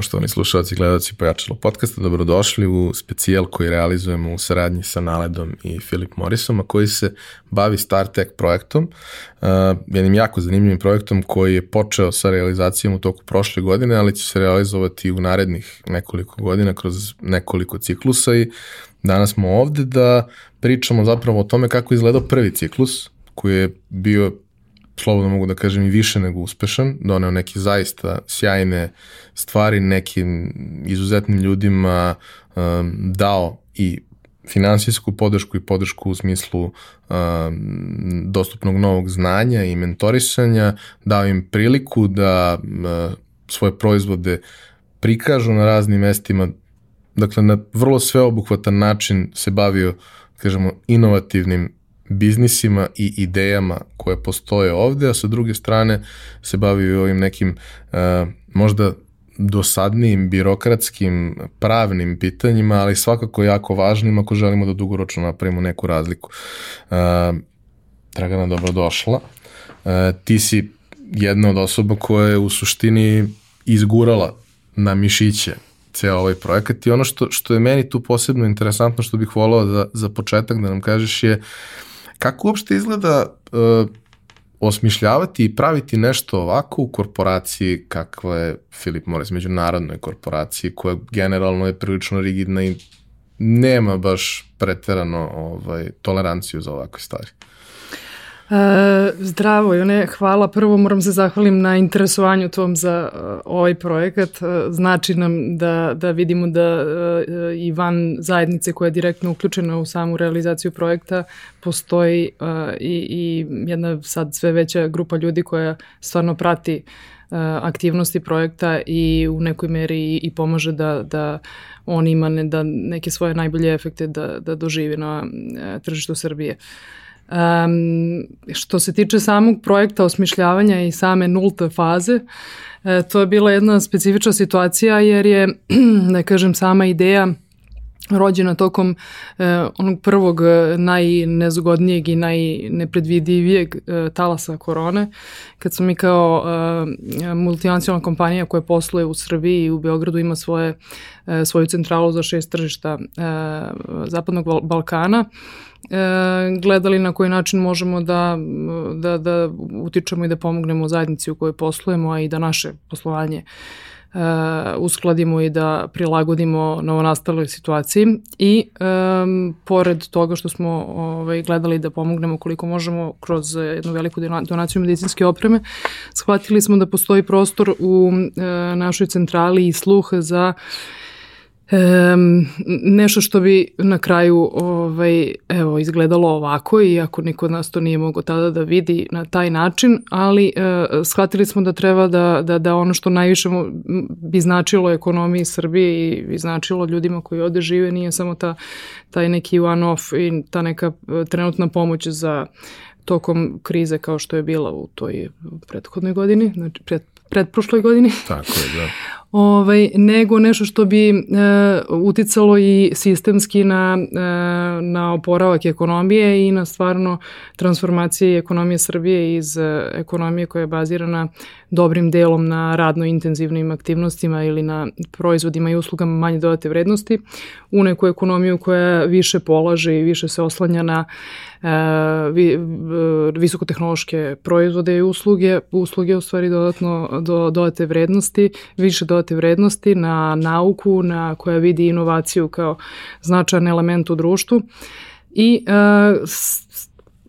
Poštovani slušalci i gledalci Pojačalo podcasta, dobrodošli u specijal koji realizujemo u saradnji sa Naledom i Filip Morrisom, a koji se bavi StarTech projektom, uh, jednim jako zanimljivim projektom koji je počeo sa realizacijom u toku prošle godine, ali će se realizovati u narednih nekoliko godina kroz nekoliko ciklusa i danas smo ovde da pričamo zapravo o tome kako izgledao prvi ciklus, koji je bio slobodno mogu da kažem i više nego uspešan, doneo neke zaista sjajne stvari nekim izuzetnim ljudima, um, dao i finansijsku podršku i podršku u smislu um, dostupnog novog znanja i mentorisanja, dao im priliku da uh, svoje proizvode prikažu na raznim mestima, dakle na vrlo sveobuhvatan način se bavio, kažemo, inovativnim biznisima i idejama koje postoje ovde, a sa druge strane se bavi i ovim nekim uh, možda dosadnijim, birokratskim, pravnim pitanjima, ali svakako jako važnim ako želimo da dugoročno napravimo neku razliku. Uh, Dragana, dobrodošla. Uh, ti si jedna od osoba koja je u suštini izgurala na mišiće ceo ovaj projekat i ono što, što je meni tu posebno interesantno, što bih volao da, za početak da nam kažeš je uh, Kako uopšte izgleda uh, osmišljavati i praviti nešto ovako u korporaciji kakva je Philip Morris, međunarodnoj korporaciji koja generalno je prilično rigidna i nema baš preterano ovaj, toleranciju za ovakve stvari. E, zdravo, Jone, hvala. Prvo moram se zahvalim na interesovanju tom za uh, ovaj projekat. Uh, znači nam da, da vidimo da i van zajednice koja je direktno uključena u samu realizaciju projekta postoji i, i jedna sad sve veća grupa ljudi koja stvarno prati aktivnosti projekta i u nekoj meri i, pomaže da, da on ima ne, da neke svoje najbolje efekte da, da doživi na tržištu Srbije. Uh, Um, što se tiče samog projekta osmišljavanja i same nulte faze, e, to je bila jedna specifična situacija jer je, da kažem, sama ideja rođena tokom e, onog prvog e, najnezgodnijeg i najnepredvidivijeg e, talasa korone, kad smo mi kao e, multinacionalna kompanija koja posluje u Srbiji i u Beogradu ima svoje, e, svoju centralu za šest tržišta e, Zapadnog Balkana, gledali na koji način možemo da, da, da utičemo i da pomognemo zajednici u kojoj poslujemo, a i da naše poslovanje uh, uskladimo i da prilagodimo novonastaloj situaciji. I um, pored toga što smo ovaj, gledali da pomognemo koliko možemo kroz jednu veliku donaciju medicinske opreme, shvatili smo da postoji prostor u uh, našoj centrali i sluh za Um, nešto što bi na kraju ovaj, evo, izgledalo ovako, iako niko od nas to nije mogo tada da vidi na taj način, ali uh, shvatili smo da treba da, da, da ono što najviše bi značilo ekonomiji Srbije i bi značilo ljudima koji ovde žive nije samo ta, taj neki one-off i ta neka e, trenutna pomoć za tokom krize kao što je bila u toj prethodnoj godini, znači pred, pretprošloj godini. Tako je, da. Ovaj, nego nešto što bi e, uticalo i sistemski na, e, na oporavak ekonomije i na stvarno transformacije ekonomije Srbije iz e, ekonomije koja je bazirana dobrim delom na radno intenzivnim aktivnostima ili na proizvodima i uslugama manje dodate vrednosti. U neku ekonomiju koja više polaže i više se oslanja na e, vi, visokotehnološke proizvode i usluge, usluge u stvari dodatno do, dodate vrednosti, više dodate vrednosti na nauku na koja vidi inovaciju kao značajan element u društvu i e,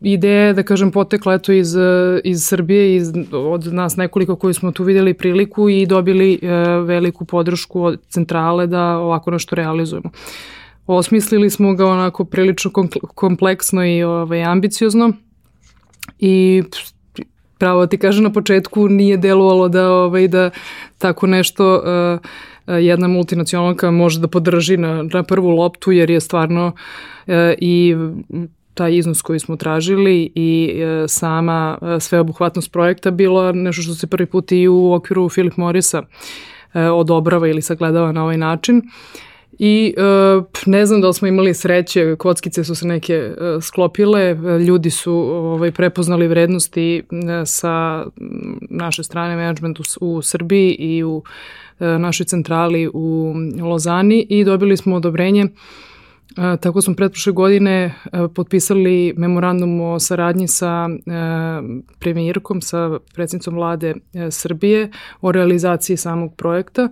ideja je, da kažem, potekla eto iz, iz Srbije, iz, od nas nekoliko koji smo tu videli priliku i dobili e, veliku podršku od centrale da ovako nešto realizujemo. Osmislili smo ga onako prilično kompleksno i ovaj, ambiciozno i pravo ti kažem na početku nije delovalo da ovaj da tako nešto uh, jedna multinacionalka može da podrži na, na prvu loptu jer je stvarno uh, i taj iznos koji smo tražili i e, sama e, sveobuhvatnost projekta bilo nešto što se prvi put i u okviru Philip Morrisa e, odobrava ili sagledava na ovaj način. I ne znam da li smo imali sreće, kockice su se neke sklopile, ljudi su ovaj, prepoznali vrednosti sa naše strane management u, u Srbiji i u našoj centrali u Lozani i dobili smo odobrenje Tako smo pretprošle godine potpisali memorandum o saradnji sa premijerkom, sa predsjednicom vlade Srbije o realizaciji samog projekta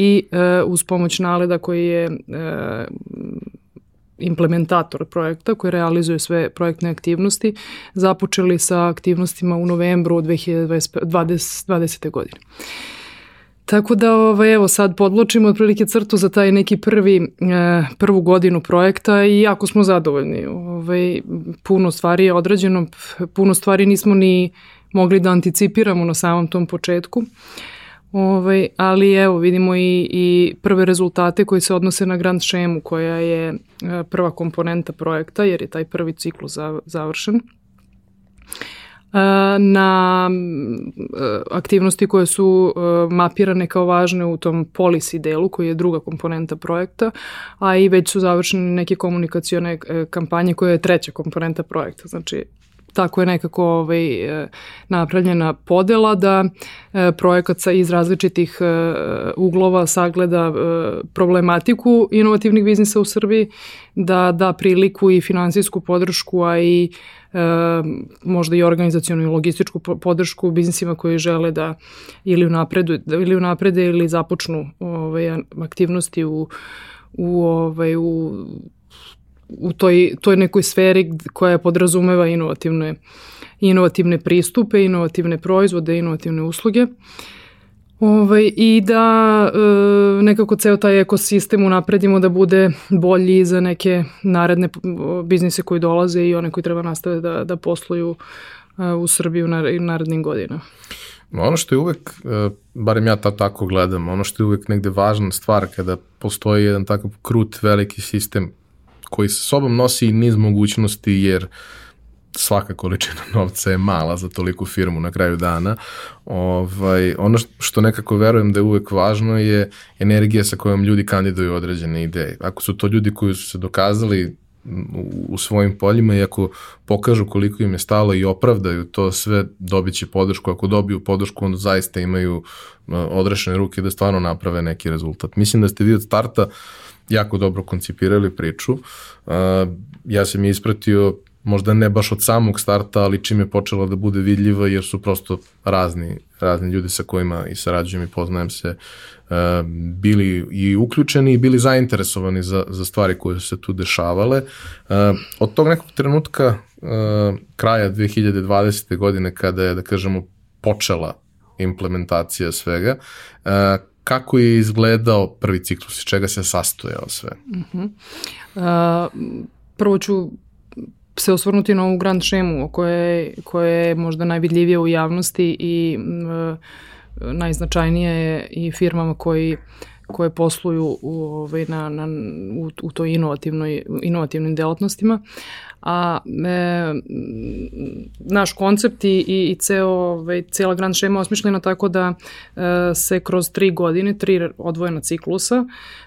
i uz pomoć Naleda koji je implementator projekta koji realizuje sve projektne aktivnosti, započeli sa aktivnostima u novembru 2020. godine. Tako da ovaj, evo sad podločimo otprilike crtu za taj neki prvi, e, prvu godinu projekta i jako smo zadovoljni. Ovaj, puno stvari je odrađeno, puno stvari nismo ni mogli da anticipiramo na samom tom početku. Ovaj, ali evo vidimo i, i prve rezultate koji se odnose na Grand šemu koja je e, prva komponenta projekta jer je taj prvi ciklus završen na aktivnosti koje su mapirane kao važne u tom policy delu koji je druga komponenta projekta, a i već su završene neke komunikacione e, kampanje koja je treća komponenta projekta. Znači tako je nekako ovaj, e, napravljena podela da e, projekat sa iz različitih uglova sagleda problematiku inovativnih biznisa u Srbiji, da da priliku i finansijsku podršku, a i e, možda i organizacijonu i logističku podršku biznisima koji žele da ili unapredu, ili unaprede ili započnu ovaj, aktivnosti u, u, ovaj, u, u toj, toj nekoj sferi koja podrazumeva inovativne, inovativne pristupe, inovativne proizvode, inovativne usluge. Ovaj, I da e, nekako ceo taj ekosistem unapredimo da bude bolji za neke naredne biznise koji dolaze i one koji treba nastave da, da posluju e, u Srbiji u narednim godinama. Ono što je uvek, e, barem ja ta tako gledam, ono što je uvek negde važna stvar kada postoji jedan takav krut veliki sistem koji sa sobom nosi niz mogućnosti jer uh, svaka količina novca je mala za toliku firmu na kraju dana. Ovaj, ono što nekako verujem da je uvek važno je energija sa kojom ljudi kandiduju određene ideje. Ako su to ljudi koji su se dokazali u svojim poljima i ako pokažu koliko im je stalo i opravdaju to sve, dobit će podršku. Ako dobiju podršku, onda zaista imaju odrešene ruke da stvarno naprave neki rezultat. Mislim da ste vi od starta jako dobro koncipirali priču. Ja sam je ispratio možda ne baš od samog starta, ali čim je počela da bude vidljiva, jer su prosto razni, razni ljudi sa kojima i sarađujem i poznajem se, uh, bili i uključeni i bili zainteresovani za, za stvari koje su se tu dešavale. Uh, od tog nekog trenutka, uh, kraja 2020. godine, kada je, da kažemo, počela implementacija svega, uh, kako je izgledao prvi ciklus i čega se sastojao sve? Uh -huh. uh, prvo ću se osvrnuti na ovu grand šemu koje, koje je možda najvidljivije u javnosti i e, najznačajnije je i firmama koji koje posluju u, ovaj, na, na, u, u toj inovativnoj, inovativnim delatnostima. A e, naš koncept i, i, i ceo, ovaj, cijela grand šema osmišljena tako da e, se kroz tri godine, tri odvojena ciklusa,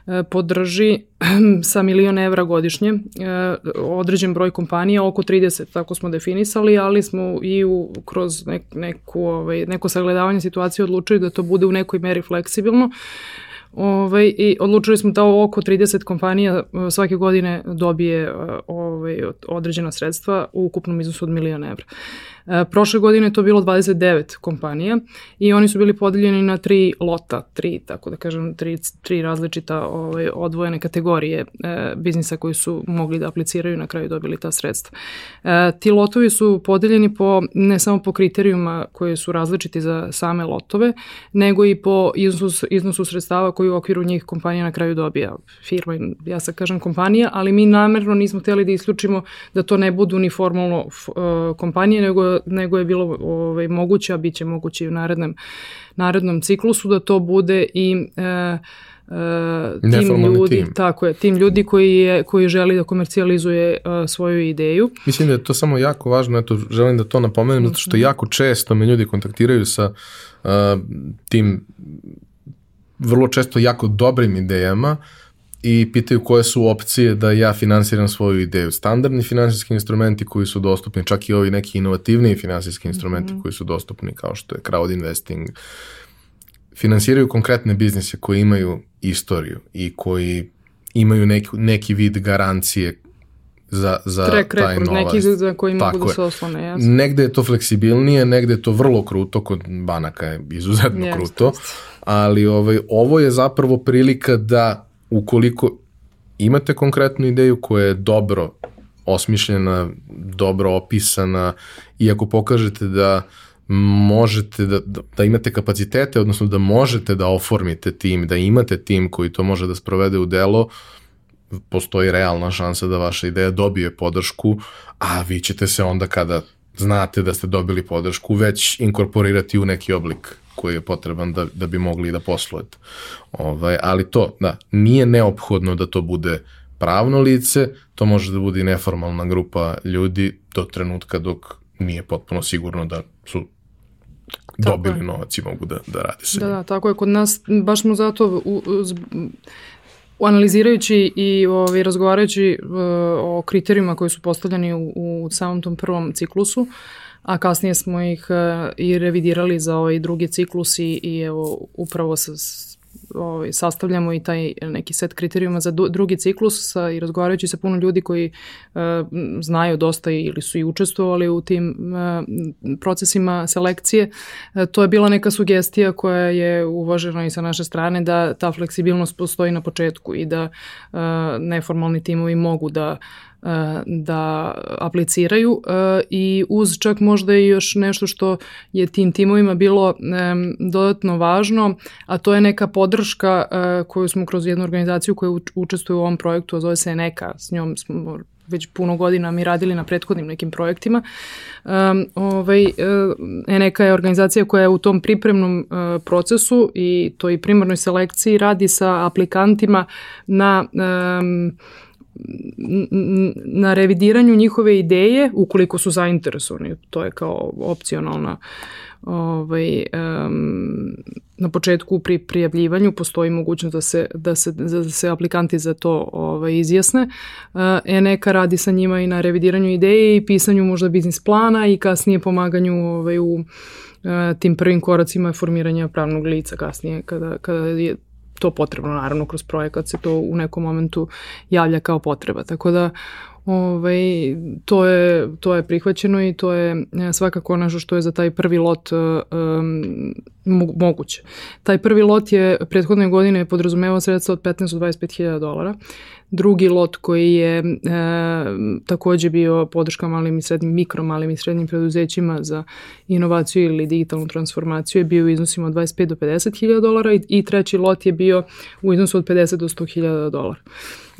e, podrži sa milion evra godišnje e, određen broj kompanija, oko 30, tako smo definisali, ali smo i u, kroz nek, neku, ovaj, neko sagledavanje situacije odlučili da to bude u nekoj meri fleksibilno, Ovaj, I odlučili smo da oko 30 kompanija e, svake godine dobije e, ovaj, određena sredstva u ukupnom iznosu od miliona evra. E, prošle godine je to bilo 29 kompanija i oni su bili podeljeni na tri lota, tri, tako da kažem, tri, tri različita ovaj, odvojene kategorije e, biznisa koji su mogli da apliciraju na kraju dobili ta sredstva. E, ti lotovi su podeljeni po, ne samo po kriterijuma koji su različiti za same lotove, nego i po iznosu, iznosu sredstava koji u okviru njih kompanija na kraju dobija. Firma, ja sad kažem kompanija, ali mi namerno nismo hteli da isključimo da to ne budu ni formalno kompanije, nego nego je bilo ovaj, moguće, a bit će moguće i u narednom, narednom ciklusu da to bude i e, Uh, tim ljudi, tim. tako je, tim ljudi koji, je, koji želi da komercijalizuje uh, svoju ideju. Mislim da je to samo jako važno, eto, želim da to napomenem, zato što mhm. jako često me ljudi kontaktiraju sa uh, tim vrlo često jako dobrim idejama i pitaju koje su opcije da ja finansiram svoju ideju. Standardni finansijski instrumenti koji su dostupni, čak i ovi neki inovativniji finansijski instrumenti mm -hmm. koji su dostupni kao što je crowd investing, finansiraju konkretne biznise koji imaju istoriju i koji imaju neki, neki vid garancije za, za Track taj record, novac. neki za koji mogu da se oslone, jasno. Negde je to fleksibilnije, negde je to vrlo kruto, kod banaka je izuzetno Jeste, kruto, ali ovaj, ovo je zapravo prilika da ukoliko imate konkretnu ideju koja je dobro osmišljena, dobro opisana i ako pokažete da možete da, da, da imate kapacitete, odnosno da možete da oformite tim, da imate tim koji to može da sprovede u delo, postoji realna šansa da vaša ideja dobije podršku, a vi ćete se onda kada znate da ste dobili podršku već inkorporirati u neki oblik koji je potreban da, da bi mogli da poslujete. Ovaj, ali to, da, nije neophodno da to bude pravno lice, to može da bude i neformalna grupa ljudi do trenutka dok nije potpuno sigurno da su dobili je. novac i mogu da, da rade sa Da, njim. da, tako je. Kod nas, baš smo zato u, u, zb- u analizirajući i ovaj, razgovarajući uh, o kriterijuma koji su postavljeni u, u samom tom prvom ciklusu, a kasnije smo ih uh, i revidirali za ovaj drugi ciklus i, i evo upravo sa, ovaj, sastavljamo i taj neki set kriterijuma za du, drugi ciklus sa, i razgovarajući sa puno ljudi koji m, znaju dosta ili su i učestvovali u tim uh, procesima selekcije. To je bila neka sugestija koja je uvažena i sa naše strane da ta fleksibilnost postoji na početku i da neformalni timovi mogu da da apliciraju uh, i uz čak možda i još nešto što je tim timovima bilo um, dodatno važno, a to je neka podrška koju smo kroz jednu organizaciju koja uč- učestvuje u ovom projektu, a zove se Neka, s njom smo već puno godina mi radili na prethodnim nekim projektima. Um, ovaj, Eneka je organizacija koja je u tom pripremnom uh, procesu i toj primarnoj selekciji radi sa aplikantima na um, na revidiranju njihove ideje ukoliko su zainteresovani. To je kao opcionalna ovaj, um, na početku pri prijavljivanju postoji mogućnost da se, da se, da se aplikanti za to ovaj, izjasne. Uh, Eneka radi sa njima i na revidiranju ideje i pisanju možda biznis plana i kasnije pomaganju ovaj, u uh, tim prvim koracima formiranja pravnog lica kasnije kada, kada je to potrebno, naravno kroz projekat se to u nekom momentu javlja kao potreba. Tako da ovaj, to, je, to je prihvaćeno i to je e, svakako nešto što je za taj prvi lot um, moguće. Taj prvi lot je prethodne godine podrazumevao sredstva od 15 do 25 hiljada dolara. Drugi lot koji je e, takođe bio podrška malim i srednjim, mikro malim i srednjim preduzećima za inovaciju ili digitalnu transformaciju je bio u iznosima od 25 do 50 hiljada dolara i, i treći lot je bio u iznosu od 50 do 100 hiljada dolara.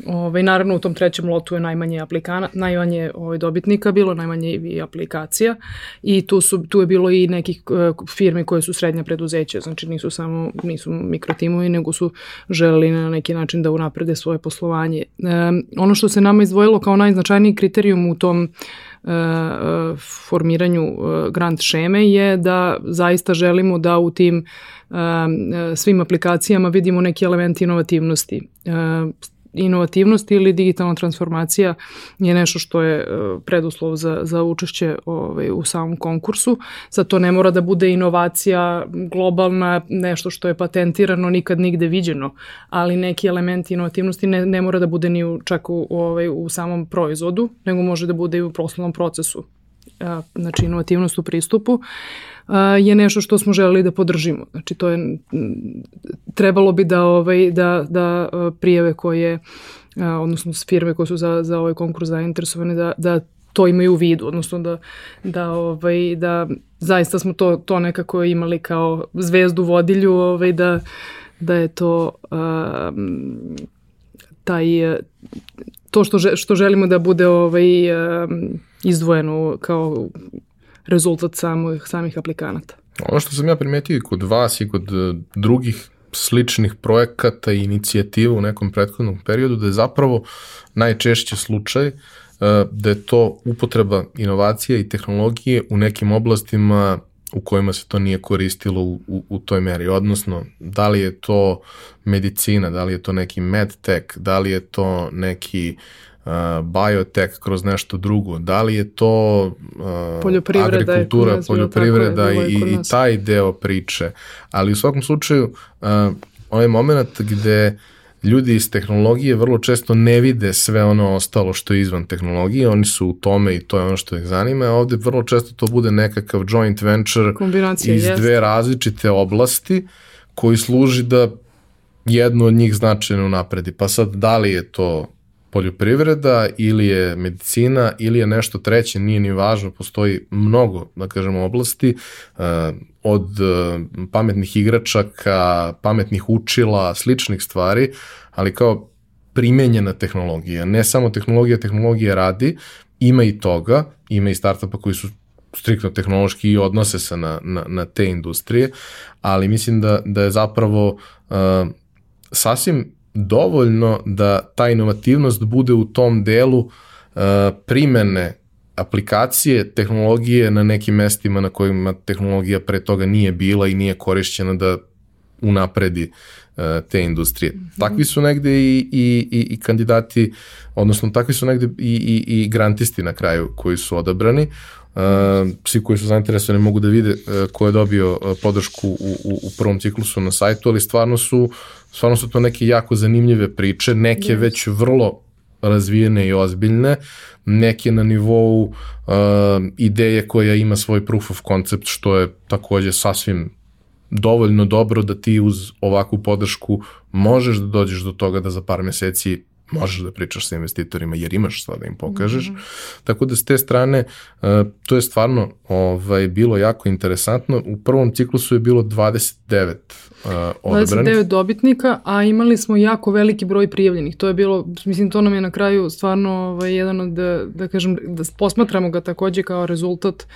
Ove, naravno u tom trećem lotu je najmanje aplikana, najmanje ovaj, dobitnika bilo, najmanje i aplikacija i tu, su, tu je bilo i nekih uh, firmi koje su srednja preduzeća, znači nisu samo nisu mikrotimovi, nego su želeli na neki način da unaprede svoje poslovanje. Um, ono što se nama izdvojilo kao najznačajniji kriterijum u tom uh, formiranju uh, grant šeme je da zaista želimo da u tim uh, svim aplikacijama vidimo neki element inovativnosti. Inovativnost ili digitalna transformacija je nešto što je preduslov za, za učešće ovaj, u samom konkursu. Sad to ne mora da bude inovacija globalna, nešto što je patentirano, nikad nigde viđeno, ali neki element inovativnosti ne, ne mora da bude ni u, čak u, ovaj, u samom proizvodu, nego može da bude i u poslovnom procesu znači inovativnost u pristupu, je nešto što smo želeli da podržimo. Znači to je trebalo bi da ovaj da da prijave koje odnosno firme koje su za za ovaj konkurs zainteresovane da da to imaju u vidu, odnosno da, da, ovaj, da zaista smo to, to nekako imali kao zvezdu vodilju, ovaj, da, da je to um, taj, to što, što želimo da bude ovaj, um, izdvojeno kao rezultat samih, samih aplikanata. Ono što sam ja primetio i kod vas i kod drugih sličnih projekata i inicijativa u nekom prethodnom periodu, da je zapravo najčešće slučaj da je to upotreba inovacija i tehnologije u nekim oblastima u kojima se to nije koristilo u, u, u toj meri, odnosno da li je to medicina, da li je to neki medtech, da li je to neki biotech kroz nešto drugo, da li je to uh, poljoprivreda, agrikultura, je, poljoprivreda je, i, i taj deo priče, ali u svakom slučaju uh, ovaj moment gde ljudi iz tehnologije vrlo često ne vide sve ono ostalo što je izvan tehnologije, oni su u tome i to je ono što ih zanima, a ovde vrlo često to bude nekakav joint venture Kombinacija, iz jest. dve različite oblasti koji služi da jednu od njih značajno napredi. Pa sad, da li je to poljoprivreda ili je medicina ili je nešto treće, nije ni važno, postoji mnogo, da kažemo, oblasti uh, od uh, pametnih igračaka, pametnih učila, sličnih stvari, ali kao primenjena tehnologija. Ne samo tehnologija, tehnologija radi, ima i toga, ima i startupa koji su striktno tehnološki i odnose se na, na, na te industrije, ali mislim da, da je zapravo uh, sasvim dovoljno da ta inovativnost bude u tom delu uh, primene aplikacije, tehnologije na nekim mestima na kojima tehnologija pre toga nije bila i nije korišćena da unapredi uh, te industrije. Mm -hmm. Takvi su negde i, i, i, i kandidati, odnosno takvi su negde i, i, i grantisti na kraju koji su odabrani. Uh, svi koji su zainteresovani mogu da vide uh, ko je dobio uh, podršku u, u, u prvom ciklusu na sajtu, ali stvarno su, stvarno su to neke jako zanimljive priče, neke yes. već vrlo razvijene i ozbiljne, neke na nivou uh, ideje koja ima svoj proof of concept, što je takođe sasvim dovoljno dobro da ti uz ovakvu podršku možeš da dođeš do toga da za par meseci možeš da pričaš sa investitorima jer imaš šta da im pokažeš. Mm -hmm. Tako da s te strane uh, to je stvarno ovaj, bilo jako interesantno. U prvom ciklusu je bilo 29 uh, odabranih. 29 dobitnika, a imali smo jako veliki broj prijavljenih. To je bilo, mislim, to nam je na kraju stvarno ovaj, jedan od, da, da kažem, da posmatramo ga takođe kao rezultat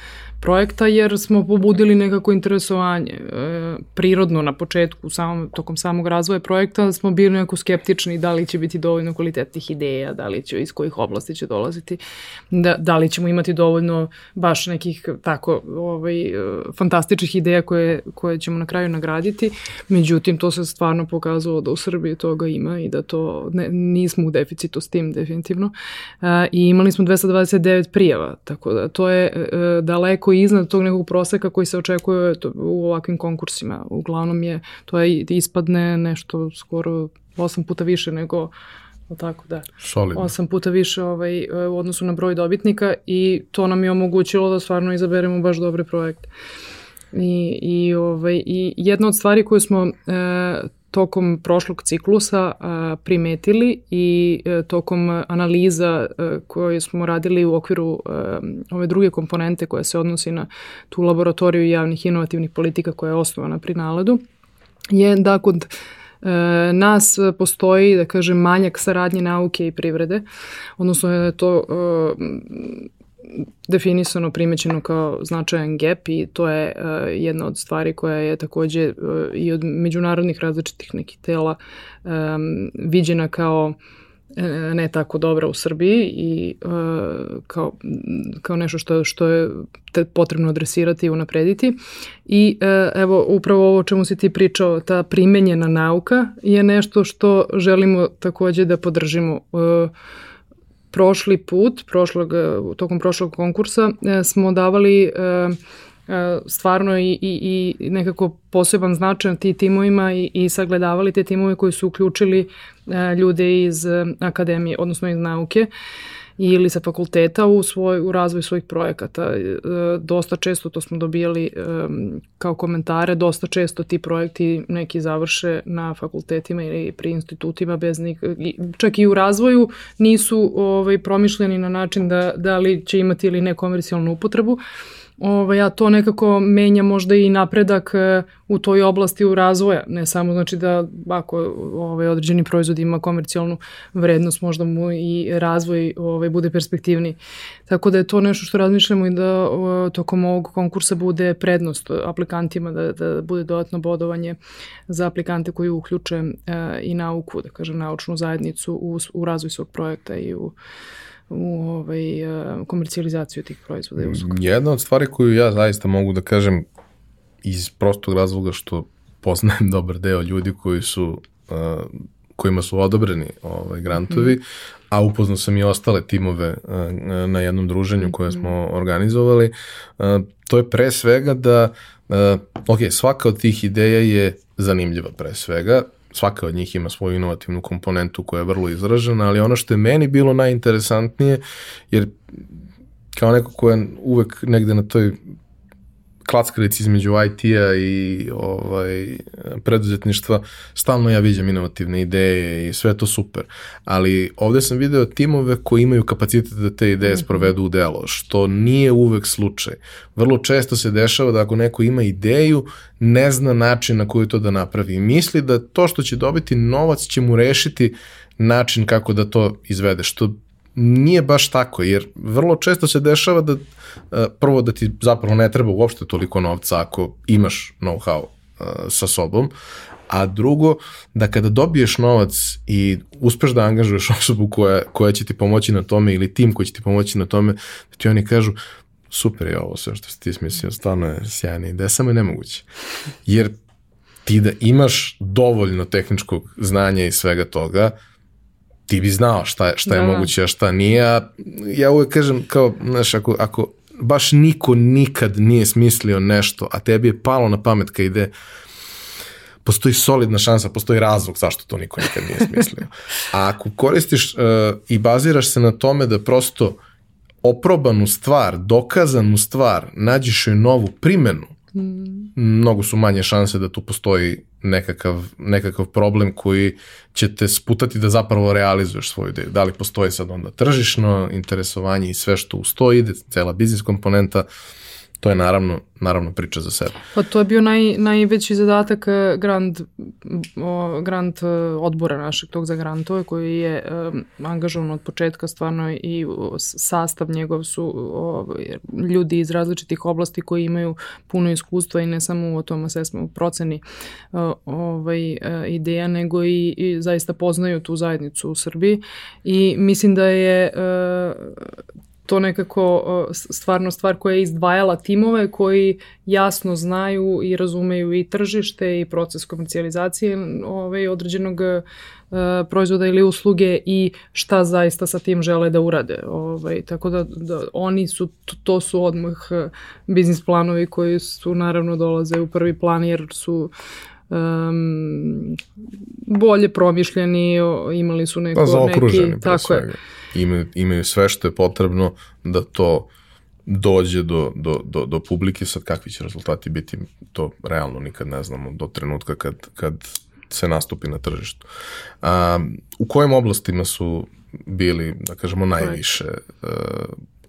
projekta, jer smo pobudili nekako interesovanje. E, prirodno na početku, samom, tokom samog razvoja projekta, smo bili nekako skeptični da li će biti dovoljno kvalitetnih ideja, da li će, iz kojih oblasti će dolaziti, da, da li ćemo imati dovoljno baš nekih tako ovaj, e, fantastičnih ideja koje, koje ćemo na kraju nagraditi. Međutim, to se stvarno pokazalo da u Srbiji toga ima i da to ne, nismo u deficitu s tim definitivno. E, I imali smo 229 prijava, tako da to je e, daleko iznad tog nekog proseka koji se očekuje u ovakvim konkursima. Uglavnom je, to je ispadne nešto skoro osam puta više nego tako da. Solidno. Osam puta više ovaj, u odnosu na broj dobitnika i to nam je omogućilo da stvarno izaberemo baš dobre projekte. I, i, ovaj, i jedna od stvari koju smo e, tokom prošlog ciklusa a, primetili i e, tokom analiza e, koje smo radili u okviru e, ove druge komponente koja se odnosi na tu laboratoriju javnih inovativnih politika koja je osnovana pri naledu, je da kod nas postoji, da kažem, manjak saradnje nauke i privrede, odnosno je to definisano, primećeno kao značajan gap i to je jedna od stvari koja je takođe i od međunarodnih različitih nekih tela viđena kao ne tako dobra u Srbiji i uh, kao, kao nešto što, što je potrebno adresirati i unaprediti. I uh, evo, upravo ovo o čemu si ti pričao, ta primenjena nauka je nešto što želimo takođe da podržimo. Prošli put, prošlog, tokom prošlog konkursa, e, smo davali e, e, stvarno i, i, i nekako poseban značaj na ti timovima i, i sagledavali te timove koji su uključili ljude iz akademije, odnosno iz nauke. Uh, ili sa fakulteta u, svoj, u razvoj svojih projekata. E, dosta često to smo dobijali kao komentare, dosta često ti projekti neki završe na fakultetima ili pri institutima bez nik, čak i u razvoju nisu ovaj, promišljeni na način da, da li će imati ili ne komercijalnu upotrebu, ovaj, a to nekako menja možda i napredak e, u toj oblasti u razvoja, ne samo znači da ako ovaj, određeni proizvod ima komercijalnu vrednost, možda mu i razvoj ovaj, bude perspektivni. Tako da je to nešto što razmišljamo i da o, tokom ovog konkursa bude prednost aplikantima, da, da bude dodatno bodovanje za aplikante koji uključe e, i nauku, da kažem, naučnu zajednicu u, u razvoj svog projekta i u u ovaj, komercijalizaciju tih proizvoda i usluga. Jedna od stvari koju ja zaista mogu da kažem iz prostog razloga što poznajem dobar deo ljudi koji su uh, kojima su odobreni ovaj, grantovi, mm. a upoznao sam i ostale timove uh, na jednom druženju koje smo organizovali. Uh, to je pre svega da, uh, ok, svaka od tih ideja je zanimljiva pre svega, svaka od njih ima svoju inovativnu komponentu koja je vrlo izražena, ali ono što je meni bilo najinteresantnije, jer kao neko ko je uvek negde na toj klackalici između IT-a i ovaj, preduzetništva, stalno ja viđam inovativne ideje i sve to super. Ali ovde sam video timove koji imaju kapacitet da te ideje mhm. sprovedu u delo, što nije uvek slučaj. Vrlo često se dešava da ako neko ima ideju, ne zna način na koji to da napravi i misli da to što će dobiti novac će mu rešiti način kako da to izvede, što nije baš tako, jer vrlo često se dešava da e, prvo da ti zapravo ne treba uopšte toliko novca ako imaš know-how e, sa sobom, a drugo, da kada dobiješ novac i uspeš da angažuješ osobu koja, koja će ti pomoći na tome ili tim koji će ti pomoći na tome, da ti oni kažu, super je ovo sve što si ti smislio, stvarno je sjajna ideja, samo je nemoguće. Jer ti da imaš dovoljno tehničkog znanja i svega toga, ti bi znao šta, šta je da. moguće, a šta nije. A ja uvek kažem, kao, znaš, ako, ako baš niko nikad nije smislio nešto, a tebi je palo na pamet kad ide, postoji solidna šansa, postoji razlog zašto to niko nikad nije smislio. A ako koristiš uh, i baziraš se na tome da prosto oprobanu stvar, dokazanu stvar, nađeš joj novu primenu. Mnogo su manje šanse da tu postoji nekakav, nekakav problem koji će te sputati da zapravo realizuješ svoju ideju. Da li postoji sad onda tržišno interesovanje i sve što ustoji, cela biznis komponenta, to je naravno, naravno priča za sebe. Pa to je bio naj, najveći zadatak eh, grant, o, grant eh, odbora našeg tog za grantove koji je um, angažovan od početka stvarno i sastav njegov su o, ljudi iz različitih oblasti koji imaju puno iskustva i ne samo u tom u proceni ovaj, ideja, nego i, i zaista poznaju tu zajednicu u Srbiji i mislim da je to nekako stvarno stvar koja je izdvajala timove koji jasno znaju i razumeju i tržište i proces komercijalizacije ovaj, određenog proizvoda ili usluge i šta zaista sa tim žele da urade. Ovaj, tako da, da oni su, to su odmah biznis planovi koji su naravno dolaze u prvi plan jer su um, bolje promišljeni, imali su neko, pa, neki... Tako svega. je imaju, imaju sve što je potrebno da to dođe do, do, do, do publike, sad kakvi će rezultati biti, to realno nikad ne znamo do trenutka kad, kad se nastupi na tržištu. A, u kojim oblastima su bili, da kažemo, najviše uh,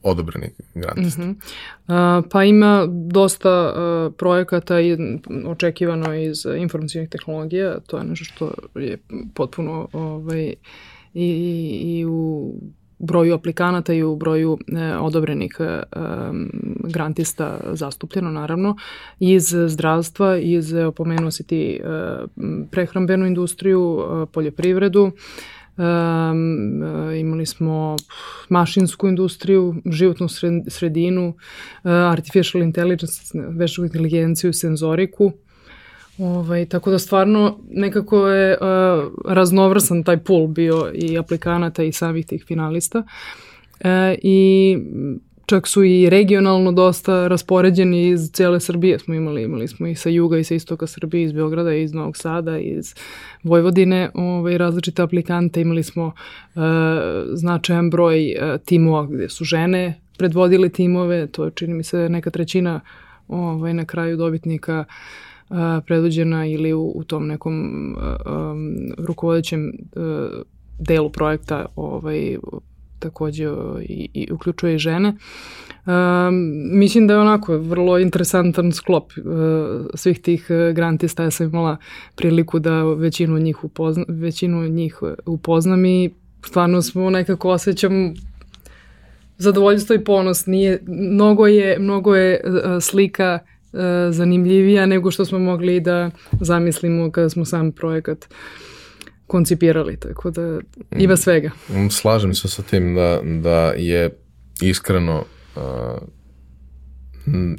odobreni grantista? Mm -hmm. uh, pa ima dosta uh, projekata i očekivano iz informacijnih tehnologija, to je nešto što je potpuno ovaj, i, i u broju aplikanata i u broju e, odobrenih e, grantista zastupljeno naravno. Iz zdravstva, iz opomenuo si ti e, prehrambenu industriju, e, poljoprivredu, Um, imali smo mašinsku industriju, životnu sredinu, uh, artificial intelligence, veštu inteligenciju, senzoriku, Ovaj, tako da stvarno nekako je uh, raznovrsan taj pool bio i aplikanata i samih tih finalista. E, I čak su i regionalno dosta raspoređeni iz cele Srbije smo imali, imali smo i sa juga i sa istoka Srbije, iz Beograda, iz Novog Sada, iz Vojvodine, ovaj, različite aplikante, imali smo uh, značajan broj uh, timova gde su žene predvodili timove, to je čini mi se neka trećina ovaj, na kraju dobitnika uh, predvođena ili u, u tom nekom um, rukovodećem uh, delu projekta ovaj, takođe i, i uključuje i žene. Um, mislim da je onako vrlo interesantan sklop uh, svih tih grantista. Ja sam imala priliku da većinu njih, upozna, većinu njih upoznam i stvarno smo nekako osjećam zadovoljstvo i ponos. Nije, mnogo je, mnogo je uh, slika E, zanimljivija nego što smo mogli da zamislimo kada smo sam projekat koncipirali, tako da ima mm. svega. Slažem se sa tim da, da je iskreno uh,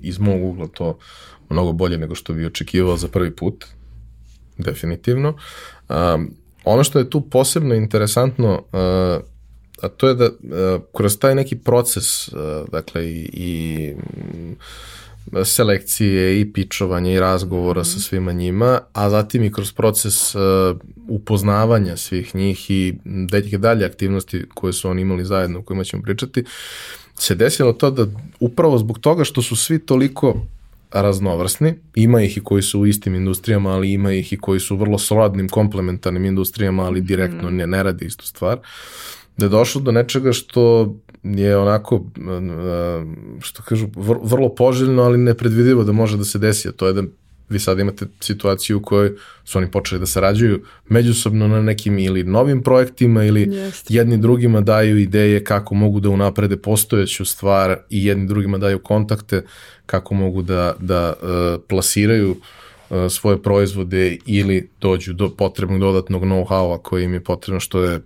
iz mog ugla to mnogo bolje nego što bi očekivao za prvi put, definitivno. Um, ono što je tu posebno interesantno, uh, a to je da uh, kroz taj neki proces, uh, dakle i, i selekcije i pičovanja i razgovora mm. sa svima njima, a zatim i kroz proces uh, upoznavanja svih njih i neke dalje aktivnosti koje su oni imali zajedno, o kojima ćemo pričati, se desilo to da upravo zbog toga što su svi toliko raznovrsni, ima ih i koji su u istim industrijama, ali ima ih i koji su vrlo srodnim komplementarnim industrijama, ali direktno mm. ne, ne radi istu stvar, da je došlo do nečega što je onako, što kažu, vrlo poželjno, ali nepredvidivo da može da se desi, a to je da vi sad imate situaciju u kojoj su oni počeli da sarađuju međusobno na nekim ili novim projektima ili Jest. jedni drugima daju ideje kako mogu da unaprede postojeću stvar i jedni drugima daju kontakte kako mogu da, da uh, plasiraju uh, svoje proizvode ili dođu do potrebnog dodatnog know-howa koji im je potrebno što je uh,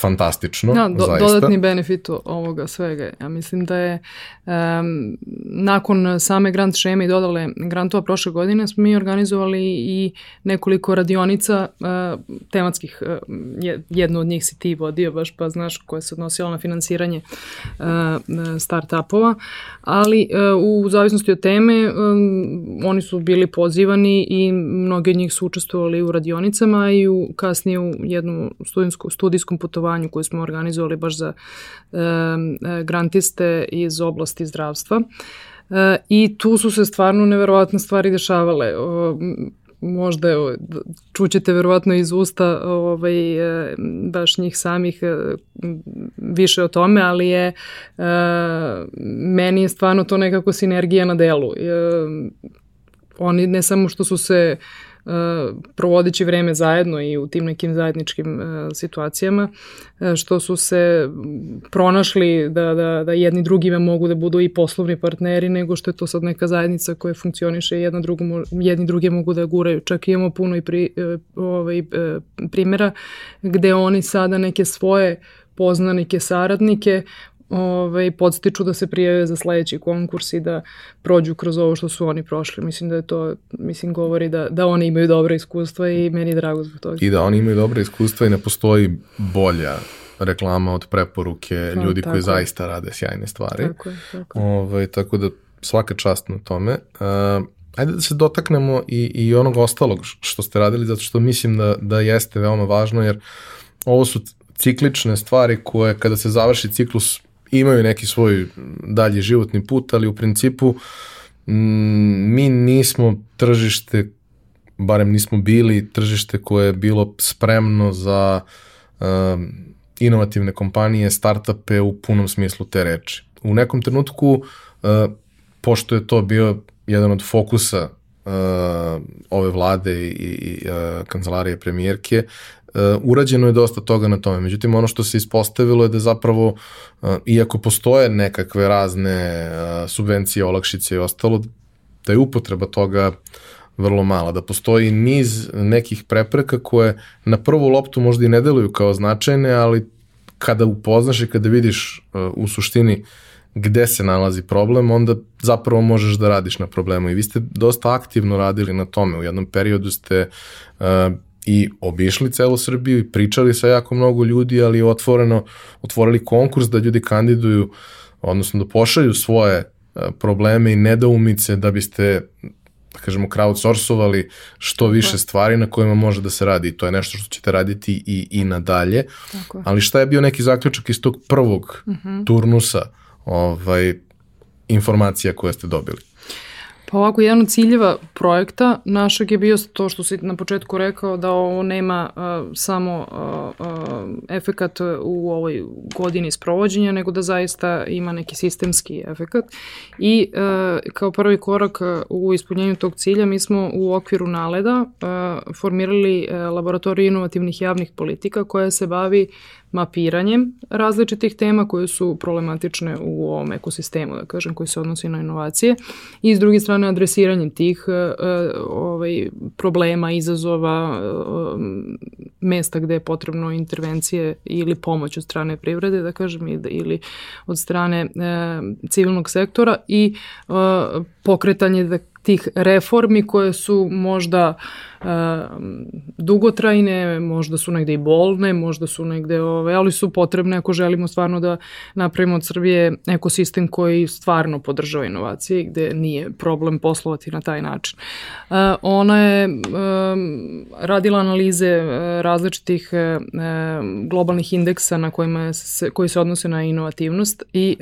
fantastično, da, do, zaista. Dodatni benefit ovoga svega. Ja mislim da je um, nakon same grant šeme i dodale grantova prošle godine smo mi organizovali i nekoliko radionica uh, tematskih. Uh, jednu od njih si ti vodio baš pa znaš koja se odnosila na finansiranje uh, start-upova, ali uh, u zavisnosti od teme um, oni su bili pozivani i mnogi od njih su učestvovali u radionicama i u, kasnije u jednom studijskom putovanju putovanju koju smo organizovali baš za e, grantiste iz oblasti zdravstva. E, I tu su se stvarno neverovatne stvari dešavale. O, možda evo, čućete verovatno iz usta ovaj, e, baš njih samih e, više o tome, ali je e, meni je stvarno to nekako sinergija na delu. E, oni ne samo što su se Uh, provodeći vreme zajedno i u tim nekim zajedničkim uh, situacijama, uh, što su se pronašli da, da, da jedni drugime mogu da budu i poslovni partneri, nego što je to sad neka zajednica koja funkcioniše i jedni druge mogu da guraju. Čak imamo puno i pri, ovaj, primjera gde oni sada neke svoje poznanike, saradnike ovaj, podstiču da se prijave za sledeći konkurs i da prođu kroz ovo što su oni prošli. Mislim da je to, mislim, govori da, da oni imaju dobra iskustva i meni je drago zbog toga. I da oni imaju dobra iskustva i ne postoji bolja reklama od preporuke no, ljudi koji zaista rade sjajne stvari. Tako je, tako Ovaj, tako da svaka čast na tome. Uh, ajde da se dotaknemo i, i onog ostalog što ste radili, zato što mislim da, da jeste veoma važno, jer ovo su ciklične stvari koje kada se završi ciklus imaju neki svoj dalji životni put, ali u principu mm, mi nismo tržište, barem nismo bili tržište koje je bilo spremno za um, inovativne kompanije, startupe u punom smislu te reči. U nekom trenutku, uh, pošto je to bio jedan od fokusa uh, ove vlade i, i uh, kancelarije premijerke, urađeno je dosta toga na tome. Međutim, ono što se ispostavilo je da zapravo, uh, iako postoje nekakve razne uh, subvencije, olakšice i ostalo, da je upotreba toga vrlo mala, da postoji niz nekih prepreka koje na prvu loptu možda i ne deluju kao značajne, ali kada upoznaš i kada vidiš u suštini gde se nalazi problem, onda zapravo možeš da radiš na problemu. I vi ste dosta aktivno radili na tome. U jednom periodu ste i obišli celu Srbiju i pričali sa jako mnogo ljudi, ali otvoreno otvorili konkurs da ljudi kandiduju, odnosno da pošalju svoje e, probleme i nedoumice da biste da kažemo crowdsourcovali što više stvari na kojima može da se radi i to je nešto što ćete raditi i, i nadalje. Tako. Ali šta je bio neki zaključak iz tog prvog uh mhm. -huh. turnusa ovaj, informacija koje ste dobili? Pa ovako, jedan od ciljeva projekta našeg je bio to što si na početku rekao da ovo nema uh, samo uh, uh, efekat u ovoj godini sprovođenja, nego da zaista ima neki sistemski efekat. I uh, kao prvi korak u ispunjenju tog cilja mi smo u okviru naleda uh, formirali uh, laboratoriju inovativnih javnih politika koja se bavi mapiranjem različitih tema koje su problematične u ovom ekosistemu, da kažem, koji se odnosi na inovacije i s druge strane adresiranjem tih uh, ovaj, problema, izazova, uh, mesta gde je potrebno intervencije ili pomoć od strane privrede, da kažem, ili od strane uh, civilnog sektora i pokretanje da, tih reformi koje su možda uh, dugotrajne, možda su negde i bolne, možda su negde, ove, ali su potrebne ako želimo stvarno da napravimo od Srbije ekosistem koji stvarno podržava inovacije i gde nije problem poslovati na taj način. Ona je radila analize različitih globalnih indeksa na kojima se, koji se odnose na inovativnost i